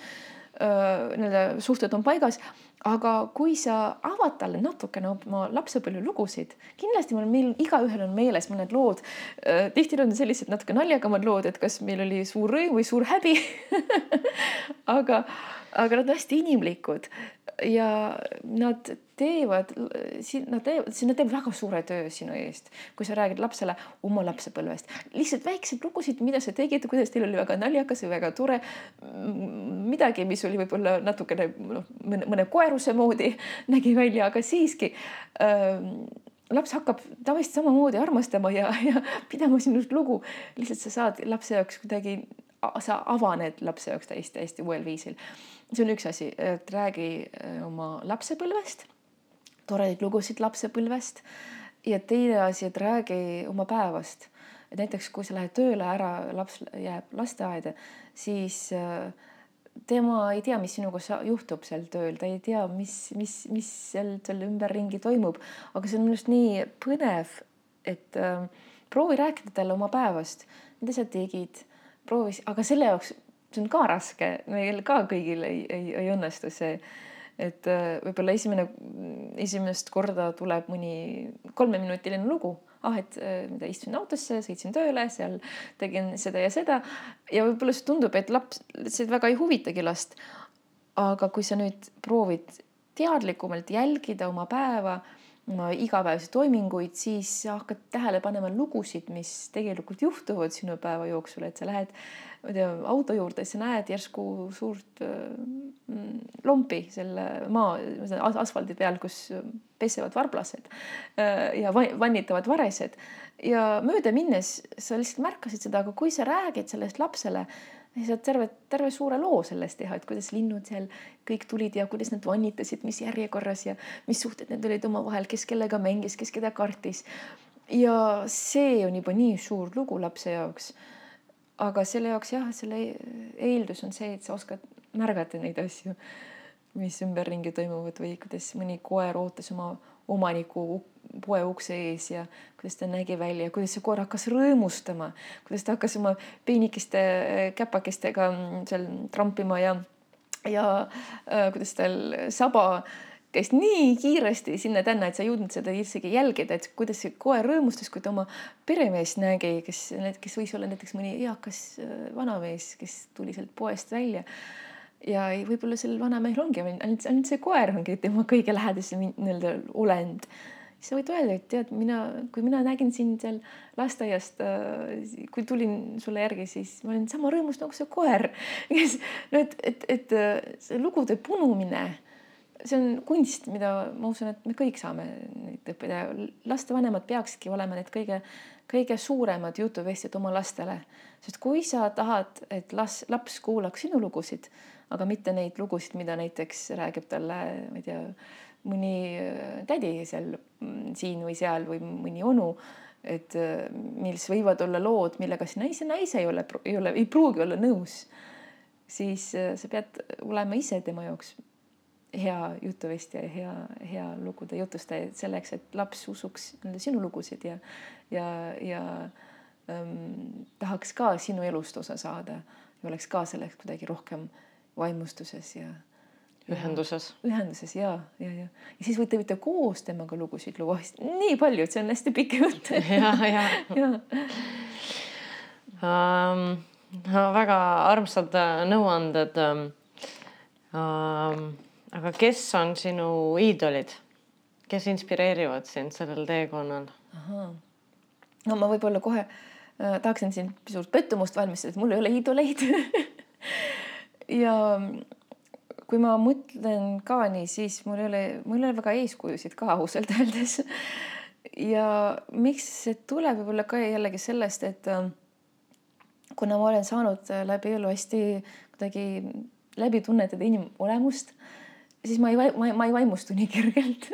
nii-öelda suhted on paigas, aga kui sa avad talle natukene oma lapsepõlve lugusid, kindlasti meil, meil igaühel on meeles mõned lood. tihtilugu on sellised natuke naljakamad lood, et kas meil oli suur rõõm või suur häbi aga aga nad on hästi inimlikud ja nad teevad, nad teevad, nad teevad väga suure töö sinu eest, kui sa räägid lapsele oma lapsepõlvest, lihtsalt väikseid lugusid, mida sa tegid, kuidas teil oli väga naljakas või väga tore. midagi, mis oli võib-olla natukene noh, mõne koeruse moodi nägi välja, aga siiski ähm, laps hakkab tavaliselt samamoodi armastama ja, ja pidama sinust lugu. lihtsalt sa saad lapse jaoks kuidagi, sa avaned lapse jaoks täiesti, täiesti uuel viisil see on üks asi, et räägi äh, oma lapsepõlvest, toredaid lugusid lapsepõlvest. Ja teine asi, et räägi oma päevast. et näiteks kui sa lähed tööle ära, laps jääb lasteaeda, siis äh, tema ei tea, mis sinuga juhtub seal tööl, ta ei tea, mis, mis, mis seal seal ümberringi toimub, aga see on minu arust nii põnev, et äh, proovi rääkida talle oma päevast, mida sa tegid, proovi, aga selle jaoks see on ka raske, meil ka kõigil ei, ei, ei õnnestu see. et äh, võib-olla esimene, esimest korda tuleb mõni kolmeminutiline lugu ah, et äh, mida istusin autosse, sõitsin tööle, seal tegin seda ja seda ja võib-olla see tundub, et laps, see väga ei huvitagi last. aga kui sa nüüd proovid teadlikumalt jälgida oma päeva, igapäevaseid toiminguid, siis hakkad tähele panema lugusid, mis tegelikult juhtuvad sinu päeva jooksul, et sa lähed ma ei tea, auto juurde, siis sa näed järsku suurt äh, lompi selle maa asfaldi peal, kus pesevad varblased äh, ja vannitavad varesed. Ja mööda minnes sa lihtsalt märkasid seda, aga kui sa räägid sellest lapsele, siis saad terve, terve suure loo sellest teha, et kuidas linnud seal kõik tulid ja kuidas nad vannitasid, mis järjekorras ja mis suhted need olid omavahel, kes kellega mängis, kes keda kartis. ja see on juba nii suur lugu lapse jaoks aga selle jaoks jah, selle eeldus on see, et sa oskad märgata neid asju, mis ümberringi toimuvad või kuidas mõni koer ootas oma omaniku poe ukse ees ja kuidas ta nägi välja, kuidas see koer hakkas rõõmustama, kuidas ta hakkas oma peenikeste käpakestega seal trampima ja, ja äh, kuidas tal saba käis nii kiiresti sinna-tänna, et sa ei jõudnud seda isegi jälgida, et kuidas see koer rõõmustas, kui ta oma peremeest nägi, kes, kes võis olla näiteks mõni eakas äh, vanamees, kes tuli sealt poest välja. Ja võib-olla sellel vanamehel ongi ainult, ainult see koer ongi tema kõige lähedasem nii-öelda olend siis sa võid öelda, et tead, mina, kui mina nägin sind seal lasteaiast, äh, kui tulin sulle järgi, siis ma olin sama rõõmus nagu see koer, kes no et, et, et äh, see lugude punumine see on kunst, mida ma usun, et me kõik saame neid õppida. lastevanemad peakski olema need kõige, kõige suuremad jutuvestjad oma lastele, sest kui sa tahad, et las laps kuulaks sinu lugusid, aga mitte neid lugusid, mida näiteks räägib talle, ma ei tea, mõni äh, tädi seal mm, siin või seal või mõni onu, et äh, mis võivad olla lood, millega see naise naise ei ole, ei ole, ei pruugi olla nõus, siis äh, sa pead olema ise tema jaoks hea jutuvestja ja hea, hea lugude jutustaja selleks, et laps usuks sinu lugusid ja, ja, ja ähm, tahaks ka sinu elust osa saada ja oleks ka selleks kuidagi rohkem vaimustuses ja ühenduses. ühenduses ja, ja, ja, ja siis võite, võite koos temaga lugusid luua, nii palju, et see on hästi pikk jutt. ja, ja, ja. Um, no väga armsad äh, nõuanded um,. Um, aga kes on sinu iidolid, kes inspireerivad sind sellel teekonnal? no ma võib-olla kohe äh, tahaksin siin pisut pettumust valmistada, et mul ei ole iidoleid ja kui ma mõtlen ka nii, siis mul ei ole, mul ei ole väga eeskujusid ka ausalt öeldes. ja miks see tuleb võib-olla ka jällegi sellest, et äh, kuna ma olen saanud läbi elu hästi kuidagi läbi tunnetada inimolemust siis ma ei, ma, ma ei vaimustu nii kergelt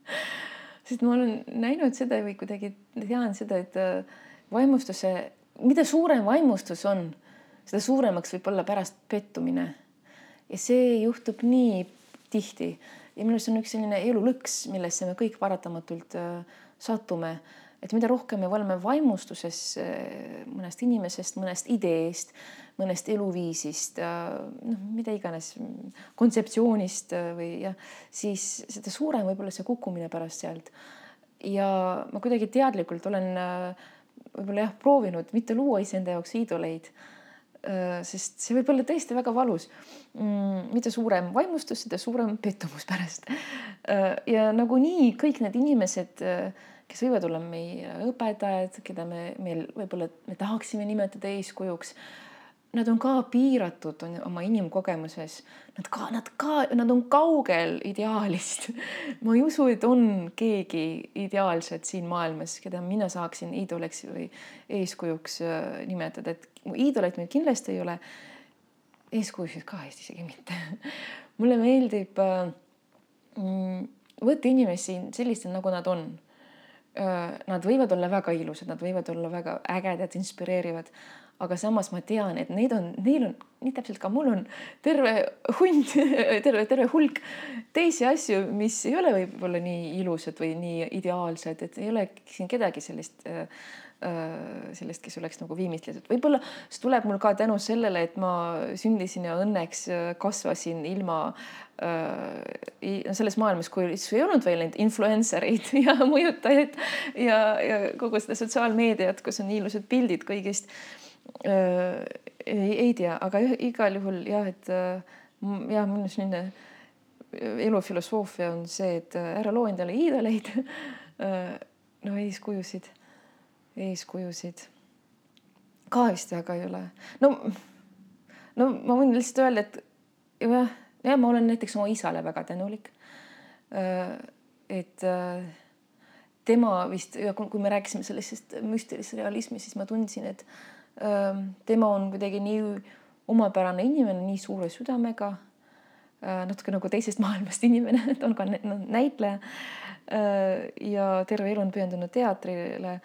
sest ma olen näinud seda või kuidagi tean seda, et äh, vaimustuse, mida suurem vaimustus on, seda suuremaks võib olla pärast pettumine. ja see juhtub nii tihti ja minu arust on üks selline elulõks, millesse me kõik paratamatult äh, satume et mida rohkem me oleme vaimustuses äh, mõnest inimesest, mõnest ideest, mõnest eluviisist, noh, mida iganes, kontseptsioonist äh, või jah, siis seda suurem võib olla see kukkumine pärast sealt. ja ma kuidagi teadlikult olen äh, võib-olla jah, proovinud mitte luua iseenda jaoks iidoleid sest see võib olla tõesti väga valus. Mm, mida suurem vaimustus, seda suurem pettumus pärast. ja nagunii kõik need inimesed kes võivad olla meie õpetajad, keda me, meil võib-olla me tahaksime nimetada eeskujuks. Nad on ka piiratud on oma inimkogemuses, nad ka, nad ka, nad on kaugel ideaalist. ma ei usu, et on keegi ideaalset siin maailmas, keda mina saaksin iidoliks või eeskujuks äh, nimetada, et iidoleid meil kindlasti ei ole. eeskujusid ka vist isegi mitte mulle meeldib äh, mm, võtta inimesi sellistena, nagu nad on Nad võivad olla väga ilusad, nad võivad olla väga ägedad, inspireerivad, aga samas ma tean, et neid on, neil on nii täpselt ka mul on terve hunt, terve, terve hulk teisi asju, mis ei ole võib-olla nii ilusad või nii ideaalsed, et ei ole siin kedagi sellist äh, sellest, kes oleks nagu viimistletud, võib-olla see tuleb mul ka tänu sellele, et ma sündisin ja õnneks kasvasin ilma äh, selles maailmas, kus ei olnud veel neid influencer eid ja mõjutajaid ja, ja kogu seda sotsiaalmeediat, kus on ilusad pildid kõigist äh,. Ei, ei tea, aga igal juhul jah, et äh, jah, mul on selline elufilosoofia on see, et ära loo endale iidoleid no eeskujusid eeskujusid ka vist väga ei ole. no, no ma võin lihtsalt öelda, et jah, jah, ma olen näiteks oma isale väga tänulik. Äh, et äh, tema vist, kui me rääkisime sellisest müstilisest realismist, siis ma tundsin, et äh, tema on kuidagi nii omapärane inimene, nii suure südamega. natuke nagu teisest maailmast inimene, ta on ka näitleja. ja terve elu on pühendunud teatrile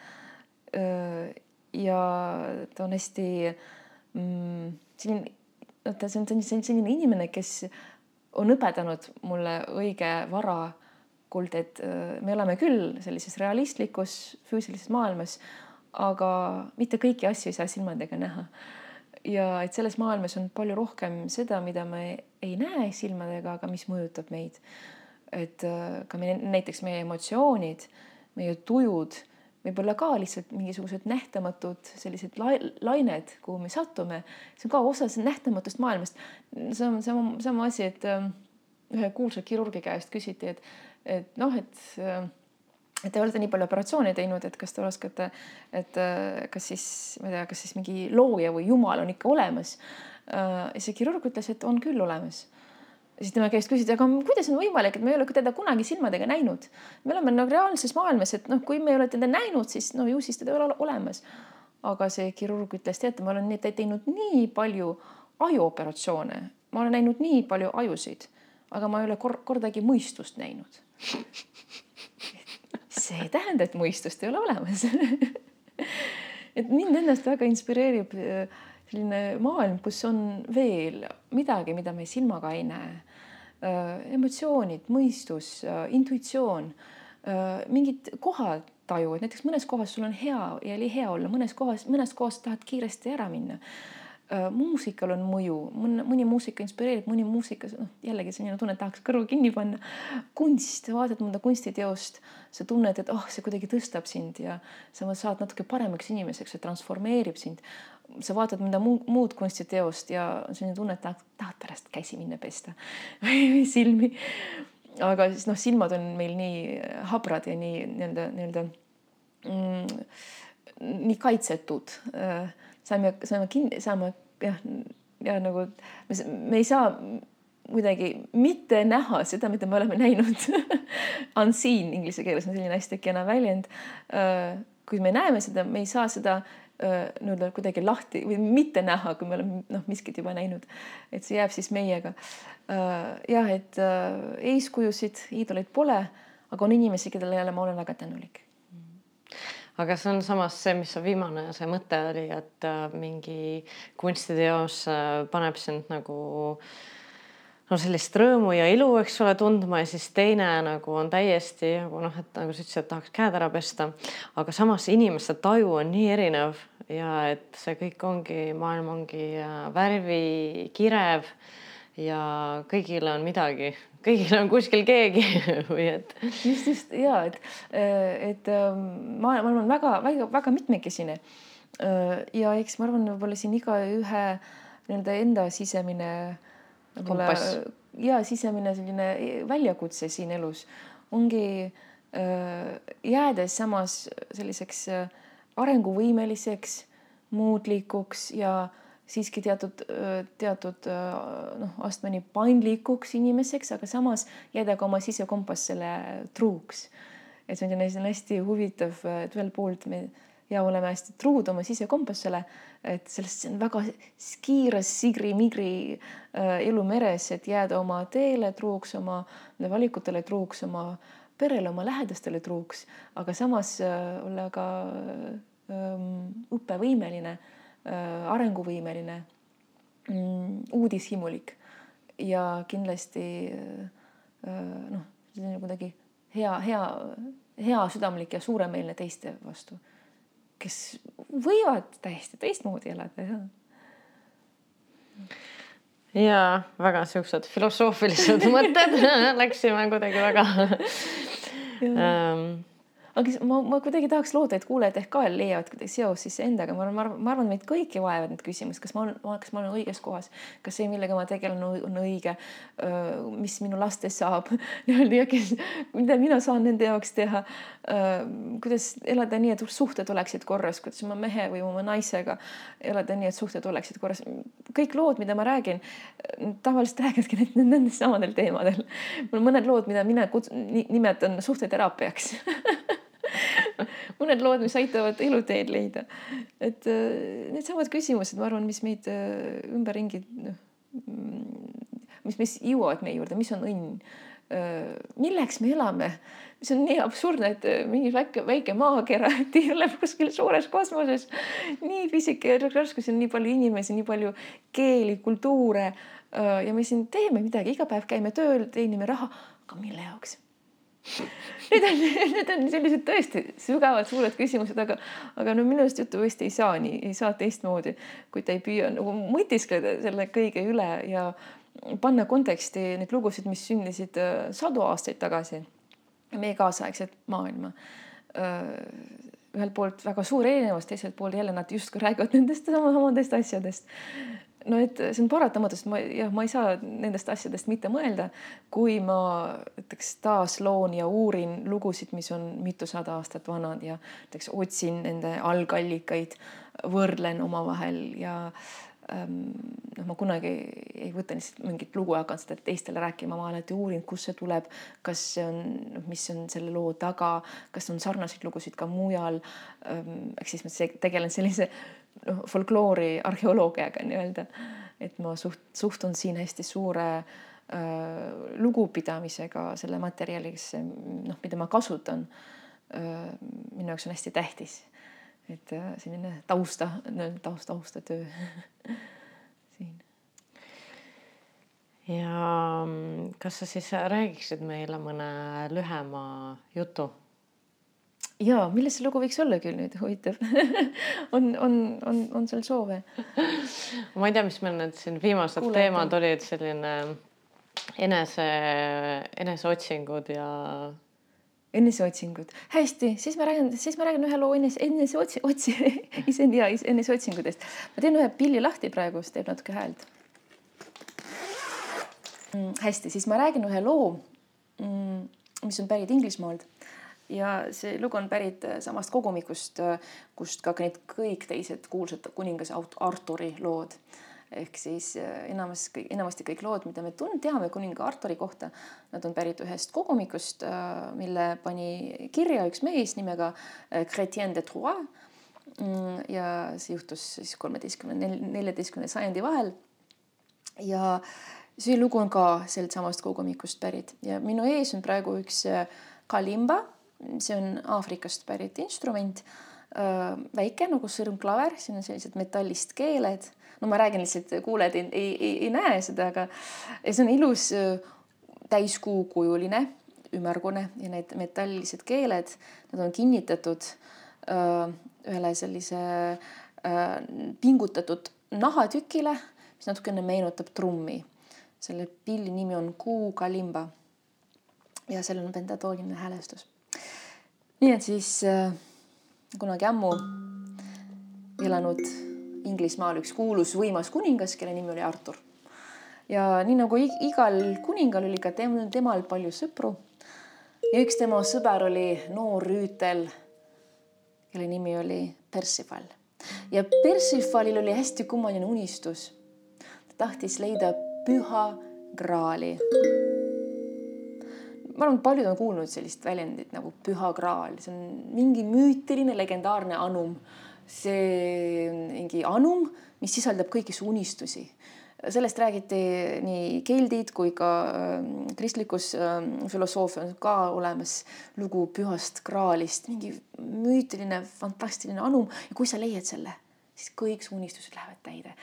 ja ta on hästi mm, selline, noh, ta on selline, selline inimene, kes on õpetanud mulle õige varakult, et me elame küll sellises realistlikus füüsilises maailmas, aga mitte kõiki asju ei saa silmadega näha. ja et selles maailmas on palju rohkem seda, mida me ei näe silmadega, aga mis mõjutab meid. et ka meie näiteks meie emotsioonid, meie tujud võib-olla ka lihtsalt mingisugused nähtamatud sellised lained, kuhu me satume, see on ka osa nähtamatust maailmast. see on sama, sama asi, et ähm, ühe kuulsa kirurgi käest küsiti, et, et noh, et äh, te olete nii palju operatsioone teinud, et kas te oskate, et äh, kas siis, ma ei tea, kas siis mingi looja või jumal on ikka olemas. Äh, ja see kirurg ütles, et on küll olemas siis tema käest küsida, aga kuidas on võimalik, et me ei ole teda kunagi silmadega näinud. me oleme nagu reaalses maailmas, et noh, kui me ei ole teda näinud, siis no ju siis teda ei ole olemas. aga see kirurg ütles, teate, ma olen teinud nii palju ajuoperatsioone, ma olen näinud nii palju ajusid, aga ma ei ole kor kordagi mõistust näinud. See ei tähenda, et mõistust ei ole olemas. Et mind ennast väga inspireerib äh, selline maailm, kus on veel midagi, mida me silmaga ei näe. Äh, emotsioonid, mõistus, äh, intuitsioon, mingid kohataju, et näiteks mõnes kohas sul on hea ja oli hea olla, mõnes kohas, mõnes kohas tahad kiiresti ära minna. Muusikal on mõju, mõni, mõni muusika inspireerib, mõni muusika, noh jällegi selline tunne, tahaks kõrvu kinni panna. kunst, vaatad mõnda kunstiteost, sa tunned, et oh, see kuidagi tõstab sind ja sa saad natuke paremaks inimeseks, see transformeerib sind sa vaatad mõnda muud, kunstiteost ja selline tunne, et tahad, tahad pärast käsi minna pesta või silmi. aga siis noh, silmad on meil nii habrad ja nii nii-öelda, nii-öelda mm, nii kaitsetud. Saime, saime kinni, saame jah, ja nagu me, me ei saa kuidagi mitte näha seda, mida me oleme näinud Unseen inglise keeles on selline hästi kena väljend. kui me näeme seda, me ei saa seda nii-öelda kuidagi lahti või mitte näha, kui me oleme noh, miskit juba näinud. et see jääb siis meiega. jah, et eeskujusid, iidoleid pole, aga on inimesi, kellele ma olen väga tänulik aga see on samas see, mis see viimane, see mõte oli, et mingi kunstiteos paneb sind nagu äh, no sellist rõõmu ja ilu, eks ole, tundma ja siis teine nagu on täiesti nagu noh, et nagu sa ütlesid, et tahaks käed ära pesta, aga samas inimeste taju on nii erinev ja et see kõik ongi, maailm ongi äh, värvikirev ja kõigile on midagi, kõigil on kuskil keegi või et. just, just ja et, et ähm, maailm on väga-väga-väga mitmekesine. Äh, ja eks ma arvan, võib-olla siin igaühe nii-öelda enda sisemine kompass. ja sisemine selline väljakutse siin elus ongi jäädes samas selliseks arenguvõimeliseks, muudlikuks ja siiski teatud, teatud noh, astmeni paindlikuks inimeseks, aga samas jääda ka oma sisekompassile truuks. et see on selline hästi huvitav, et ühelt poolt me ja oleme hästi truud oma sisekompassile. et sellest on väga kiire sigri-migri elu meres, et jääda oma teele truuks, oma valikutele truuks, oma perele, oma lähedastele truuks, aga samas olla ka õppevõimeline arenguvõimeline mm,, uudishimulik ja kindlasti äh, noh, selline kuidagi hea, hea, hea südamlik ja suuremeelne teiste vastu kes võivad täiesti teistmoodi elada ja. ja väga siuksed filosoofilised mõtted läksime kuidagi väga aga ma, ma kuidagi tahaks loota, et kuulajad ehk ka leiavad kuidagi seost siis endaga, ma arvan, ma arvan, meid kõiki vaevavad need küsimused, kas ma olen, kas ma olen õiges kohas, kas see, millega ma tegelen, on õige, mis minu lastest saab? Nii-öelda ja kes, mida mina saan nende jaoks teha. kuidas elada nii, et suhted oleksid korras, kuidas oma mehe või oma naisega elada nii, et suhted oleksid korras. kõik lood, mida ma räägin, tavaliselt räägivadki nendest samadel teemadel. mul mõned lood, mida mina nimetan suhteteraapiaks mõned lood, mis aitavad eluteed leida. et äh, needsamad küsimused, ma arvan, mis meid äh, ümberringi, noh, mis, mis jõuavad meie juurde, mis on õnn äh,. milleks me elame? see on nii absurdne, et mingi väike, väike maakera tiirleb kuskil suures kosmoses. nii pisike ja siin on nii palju inimesi, nii palju keeli, kultuure ja me siin teeme midagi, iga päev käime tööl, teenime raha, aga mille jaoks? Need on, need on sellised tõesti sügavad suured küsimused, aga, aga no minu arust jutuvõist ei saa nii, ei saa teistmoodi, kui ta ei püüa nagu mõtiskleda selle kõige üle ja panna konteksti neid lugusid, mis sündisid äh, sadu aastaid tagasi. meie kaasaegset maailma. Äh, ühelt poolt väga suur erinevus, teiselt poolt jälle nad justkui räägivad nendest samadest asjadest no et see on paratamatu, sest ma jah, ma ei saa nendest asjadest mitte mõelda, kui ma näiteks taas loon ja uurin lugusid, mis on mitusada aastat vanad ja näiteks otsin nende algallikaid, võrdlen omavahel ja ähm, noh, ma kunagi ei võta lihtsalt mingit lugu ja hakkan seda teistele rääkima, ma alati uurin, kust see tuleb, kas see on, noh, mis on selle loo taga, kas on sarnaseid lugusid ka mujal. Ähm, ehk siis ma tegelen sellise noh, folkloori arheoloogiaga nii-öelda. et ma suht-, suhtun siin hästi suure äh, lugupidamisega selle materjalisse, noh, mida ma kasutan äh,. minu jaoks on hästi tähtis, et äh, selline tausta, taust, taustatöö siin. ja kas sa siis räägiksid meile mõne lühema jutu? Ja milles see lugu võiks olla küll nüüd huvitav on, on, on, on seal soove? ma ei tea, mis meil need siin viimased Kuule, teemad olid, selline enese, eneseotsingud ja. eneseotsingud, hästi, siis ma räägin, siis ma räägin ühe loo enese, eneseotsi, otsi, iseenda ja eneseotsingutest. ma teen ühe pilli lahti praegu, siis teeb natuke häält mm,. hästi, siis ma räägin ühe loo mm,, mis on pärit Inglismaalt ja see lugu on pärit äh, samast kogumikust, äh, kust ka need kõik teised kuulsad kuningas Arturi lood. ehk siis äh, enamus, enamasti kõik lood, mida me tun-, teame kuninga Arturi kohta, nad on pärit ühest kogumikust, mille pani kirja üks mees nimega Chrétien de Troyes. Mm, ja see juhtus siis kolmeteistkümne, neljateistkümnenda sajandi vahel. ja see lugu on ka sealt samast kogumikust pärit ja minu ees on praegu üks kalimba see on Aafrikast pärit instrument, väike nagu sõrmklaver, siin on sellised metallist keeled. no ma räägin lihtsalt, kuulajad ei, ei, ei, ei näe seda, aga see on ilus täiskuukujuline, ümmargune ja need metallised keeled, nad on kinnitatud ühele sellise pingutatud nahatükile, mis natukene meenutab trummi. selle pilli nimi on Kuu Kalimba. ja seal on pentatooniline häälestus nii et siis äh, kunagi ammu elanud Inglismaal üks kuulus võimas kuningas, kelle nimi oli Artur. ja nii nagu igal kuningal oli ka tem temal palju sõpru. ja üks tema sõber oli noor rüütel, kelle nimi oli Persifal. ja Persifalil oli hästi kummaline unistus. ta tahtis leida püha graali ma arvan, et paljud on kuulnud sellist väljendit nagu püha graal, see on mingi müütiline legendaarne anum. see mingi anum, mis sisaldab kõiki su unistusi. sellest räägiti nii keldid kui ka äh, kristlikus äh, filosoofias ka olemas lugu pühast graalist, mingi müütiline fantastiline anum ja kui sa leiad selle siis kõik su unistused lähevad täide.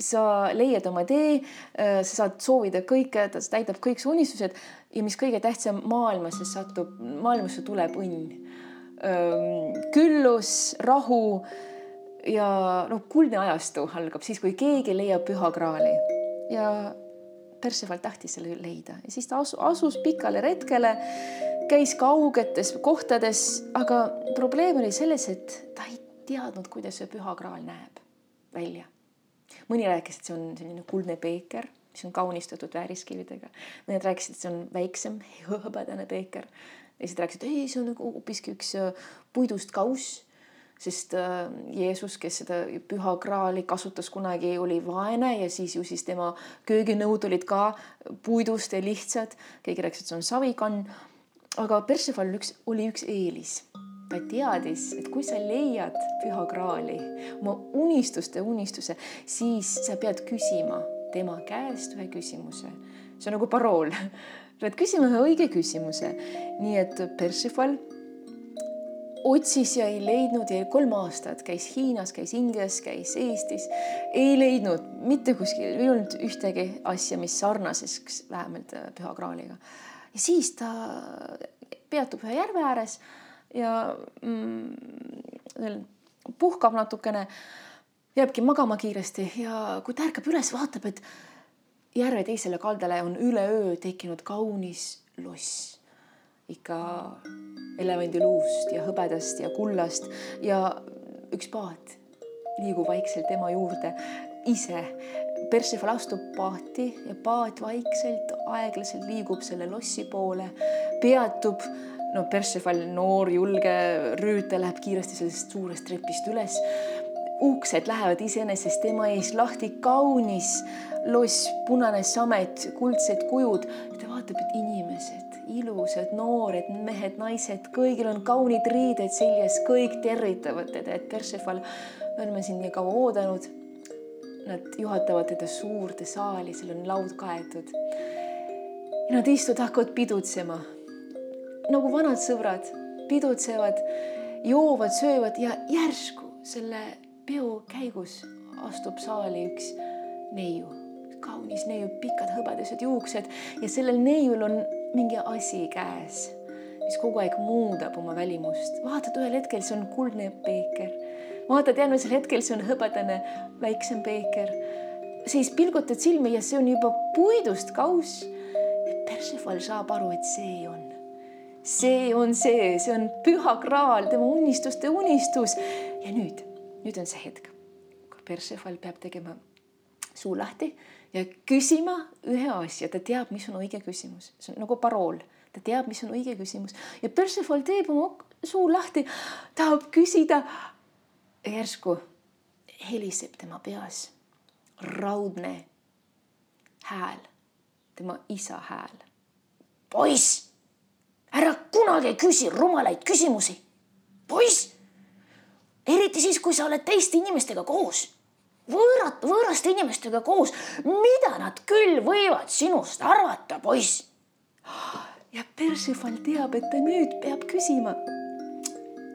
sa leiad oma tee, sa saad soovida kõike, ta täidab kõik su unistused ja mis kõige tähtsam, maailmasse satub, maailmasse tuleb õnn. küllus, rahu ja noh, kuldne ajastu algab siis, kui keegi leiab püha graali ja Perseval tahtis selle leida ja siis ta asu, asus pikale retkele, käis kaugetes kohtades, aga probleem oli selles, et ta ei teadnud, kuidas see püha graal näeb välja. mõni rääkis, et see on selline kuldne peeker, mis on kaunistatud vääriskividega. mõned rääkisid, et see on väiksem hõbedane peeker teised rääkisid, ei, see on nagu hoopiski üks äh, puidust kauss, sest äh, Jeesus, kes seda püha kraali kasutas kunagi, oli vaene ja siis ju siis tema kööginõud olid ka puidust ja lihtsad. keegi rääkis, et see on savikann. aga Persefal üks, oli üks eelis ta teadis, et kui sa leiad püha kraali, oma unistuste unistuse, siis sa pead küsima tema käest ühe küsimuse. see on nagu parool pead küsima ühe õige küsimuse. nii et Persifal otsis ja ei leidnud ja kolm aastat käis Hiinas, käis Indias, käis Eestis, ei leidnud mitte kuskil, ei olnud ühtegi asja, mis sarnases vähemalt äh, Püha Graaliga. ja siis ta peatub ühe järve ääres ja mm, puhkab natukene, jääbki magama kiiresti ja kui ta ärkab üles, vaatab, et järve teisele kaldale on üleöö tekkinud kaunis loss, ikka elevandiluust ja hõbedast ja kullast ja üks paat liigub vaikselt tema juurde ise. Persifal astub paati ja paat vaikselt, aeglaselt liigub selle lossi poole, peatub no Persifal, noor, julge rüütel läheb kiiresti sellest suurest trepist üles. uksed lähevad iseenesest tema ees lahti, kaunis loss, punane samet, kuldsed kujud. ta vaatab, et inimesed, ilusad, noored mehed, naised, kõigil on kaunid riided seljas, kõik tervitavad teda, et Persefal, me oleme sind nii kaua oodanud. Nad juhatavad teda suurde saali, seal on laud kaetud. ja nad istuvad, hakkavad pidutsema. Nagu vanad sõbrad, pidutsevad, joovad, söövad ja järsku selle peo käigus astub saali üks neiu kaunis neiu, pikad hõbedased juuksed ja sellel neiul on mingi asi käes, mis kogu aeg muudab oma välimust. vaatad ühel hetkel, see on kuldne peeker, vaatad järgmisel hetkel, see on hõbedane väiksem peeker, siis pilgutad silmi ja see on juba puidust kauss. Persefal saab aru, et see on, see on see, see on püha kraal, tema unistuste unistus. ja nüüd, nüüd on see hetk, kui Persefal peab tegema suu lahti ja küsima ühe asja, ta teab, mis on õige küsimus, see on nagu parool, ta teab, mis on õige küsimus. Ja Persephone teeb oma suu lahti, tahab küsida. järsku heliseb tema peas raudne hääl, tema isa hääl. poiss, ära kunagi küsi rumalaid küsimusi. poiss, eriti siis, kui sa oled teiste inimestega koos võõrat, võõraste inimestega koos, mida nad küll võivad sinust arvata, poiss. ja Persifal teab, et ta nüüd peab küsima.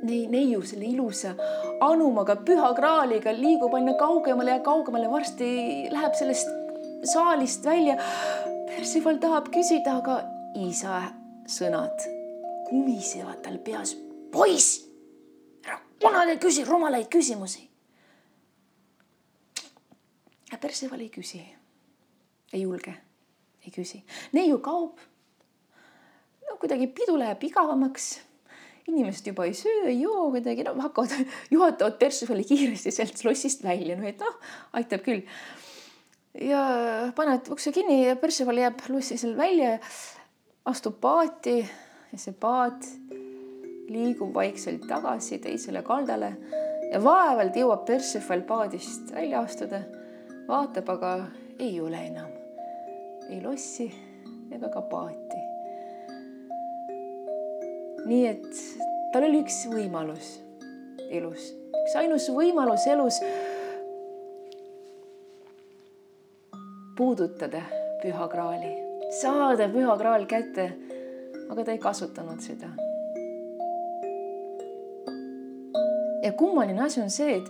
Nei-, neiu selle ilusa anumaga, püha kraaliga liigub aina kaugemale ja kaugemale, varsti läheb sellest saalist välja. Persifal tahab küsida, aga isa sõnad kumisevad tal peas. poiss, ära kunagi küsi rumalaid küsimusi Perseval ei küsi, ei julge, ei küsi. neiu kaob. no kuidagi pidu läheb igavamaks. inimesed juba ei söö, ei joo kuidagi, no hakkavad, juhatavad Persevali kiiresti sealt lossist välja, noh et noh, aitab küll. ja panevad ukse kinni ja Perseval jääb lossi seal välja, astub paati ja see paat liigub vaikselt tagasi teisele kaldale ja vaevalt jõuab Persefal paadist välja astuda vaatab, aga ei ole enam. Ei lossi ega ka paati. nii et tal oli üks võimalus elus, üks ainus võimalus elus puudutada püha graali, saada püha graal kätte. aga ta ei kasutanud seda. ja kummaline asi on see, et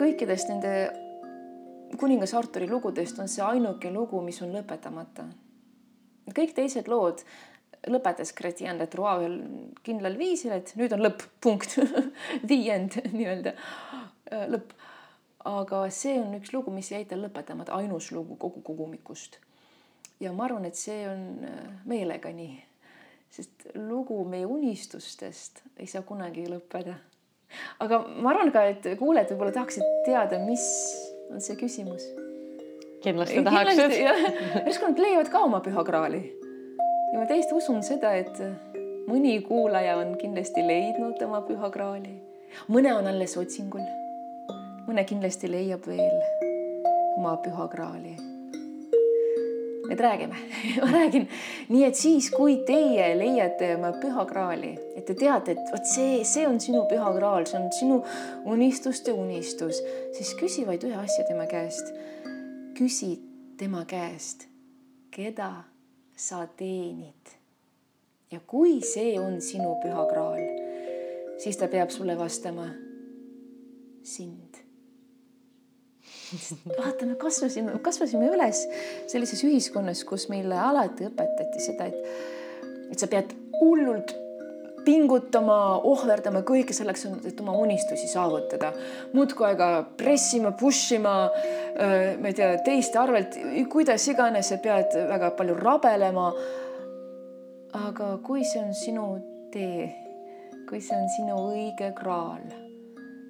kõikidest nende kuningas Arturi lugudest on see ainuke lugu, mis on lõpetamata. kõik teised lood lõpetas Chrétien de Troyes ühel kindlal viisil, et nüüd on lõpp, punkt The end nii-öelda äh, lõpp. aga see on üks lugu, mis jäi tal lõpetamata, ainus lugu kogu kogumikust. Ja ma arvan, et see on äh, meelega nii, sest lugu meie unistustest ei saa kunagi lõppeda. aga ma arvan ka, et kuulajad võib-olla tahaksid teada, mis on see küsimus kindlasti tahaksid. järsku nad leiavad ka oma püha graali. ja ma täiesti usun seda, et mõni kuulaja on kindlasti leidnud oma püha graali, mõne on alles otsingul, mõne kindlasti leiab veel oma püha graali. Et räägime ma räägin nii, et siis, kui teie leiate oma püha graali, et te teate, et vot see, see on sinu püha graal, see on sinu unistuste unistus, siis küsi vaid ühe asja tema käest küsi tema käest, keda sa teenid. ja kui see on sinu püha graal, siis ta peab sulle vastama sind. vaata, me kasvasime, kasvasime üles sellises ühiskonnas, kus meile alati õpetati seda, et, et sa pead hullult pingutama, ohverdama kõike selleks, et oma unistusi saavutada. muudkui aega pressima, push ima, ma ei tea, teiste arvelt, kuidas iganes, sa pead väga palju rabelema. aga kui see on sinu tee, kui see on sinu õige kraal,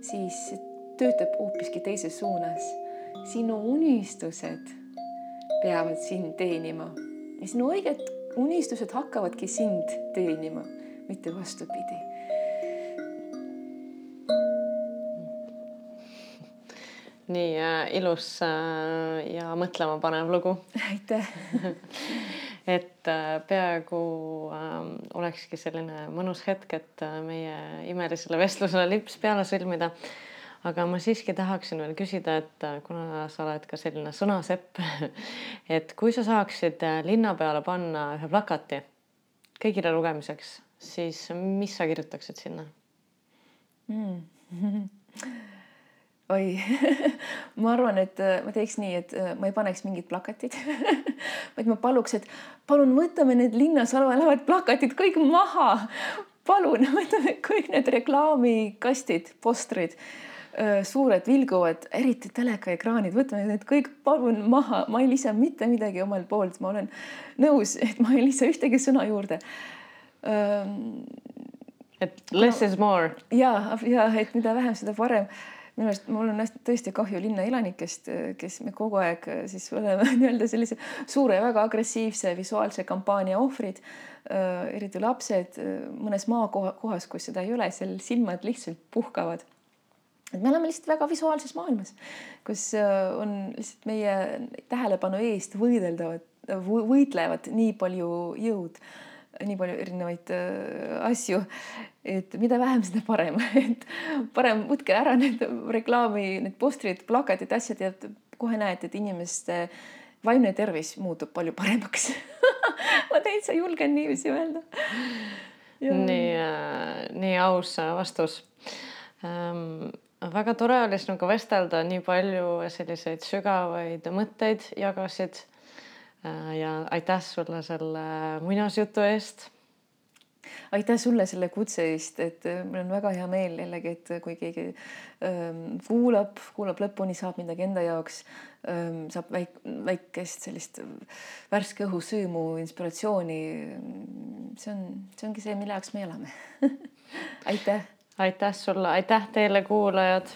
siis töötab hoopiski teises suunas. Sinu unistused peavad sind teenima ja sinu õiged unistused hakkavadki sind teenima mitte vastupidi. nii äh, ilus äh, ja mõtlemapanev lugu. aitäh et äh, peaaegu äh, olekski selline mõnus hetk, et äh, meie imelisele vestlusele lips peale sõlmida. Aga ma siiski tahaksin veel küsida, et äh, kuna sa oled ka selline sõnasepp, et kui sa saaksid äh, linna peale panna ühe plakati kõigile lugemiseks siis mis sa kirjutaksid sinna mm. oi ma arvan, et äh, ma teeks nii, et ma ei paneks mingit plakatit vaid ma paluks, et palun võtame need linnas olevad plakatid kõik maha. palun võtame kõik need reklaamikastid, postrid suured vilguvad, eriti telekaekraanid, võtame need kõik palun maha, ma ei lisa mitte midagi omalt poolt, ma olen nõus, et ma ei lisa ühtegi sõna juurde et less no, is more. ja, ja et mida vähem, seda parem. minu arust mul on tõesti kahju linna elanikest, kes me kogu aeg siis oleme nii-öelda sellise suure, väga agressiivse visuaalse kampaania ohvrid. eriti lapsed mõnes maakohas, kus seda ei ole, seal silmad lihtsalt puhkavad et me oleme lihtsalt väga visuaalses maailmas, kus on lihtsalt meie tähelepanu eest võideldavad, võitlevad nii palju jõud nii palju erinevaid äh, asju, et mida vähem, seda parem, et parem võtke ära need reklaami, need postrid, plakatid, asjad ja kohe näete, et inimeste vaimne tervis muutub palju paremaks. Ma täitsa julgen niiviisi öelda. nii äh,, nii aus vastus. Ähm, väga tore oli sinuga vestelda, nii palju selliseid sügavaid mõtteid jagasid Äh, ja aitäh sulle selle muinasjutu eest. aitäh sulle selle kutse eest, et äh, mul on väga hea meel jällegi, et kui keegi ähm, kuulab, kuulab lõpuni, saab midagi enda jaoks ähm,, saab väik-, väikest sellist värske õhu sõõmu, inspiratsiooni. see on, see ongi see, mille jaoks me elame aitäh. Aitäh sulle, aitäh teile, kuulajad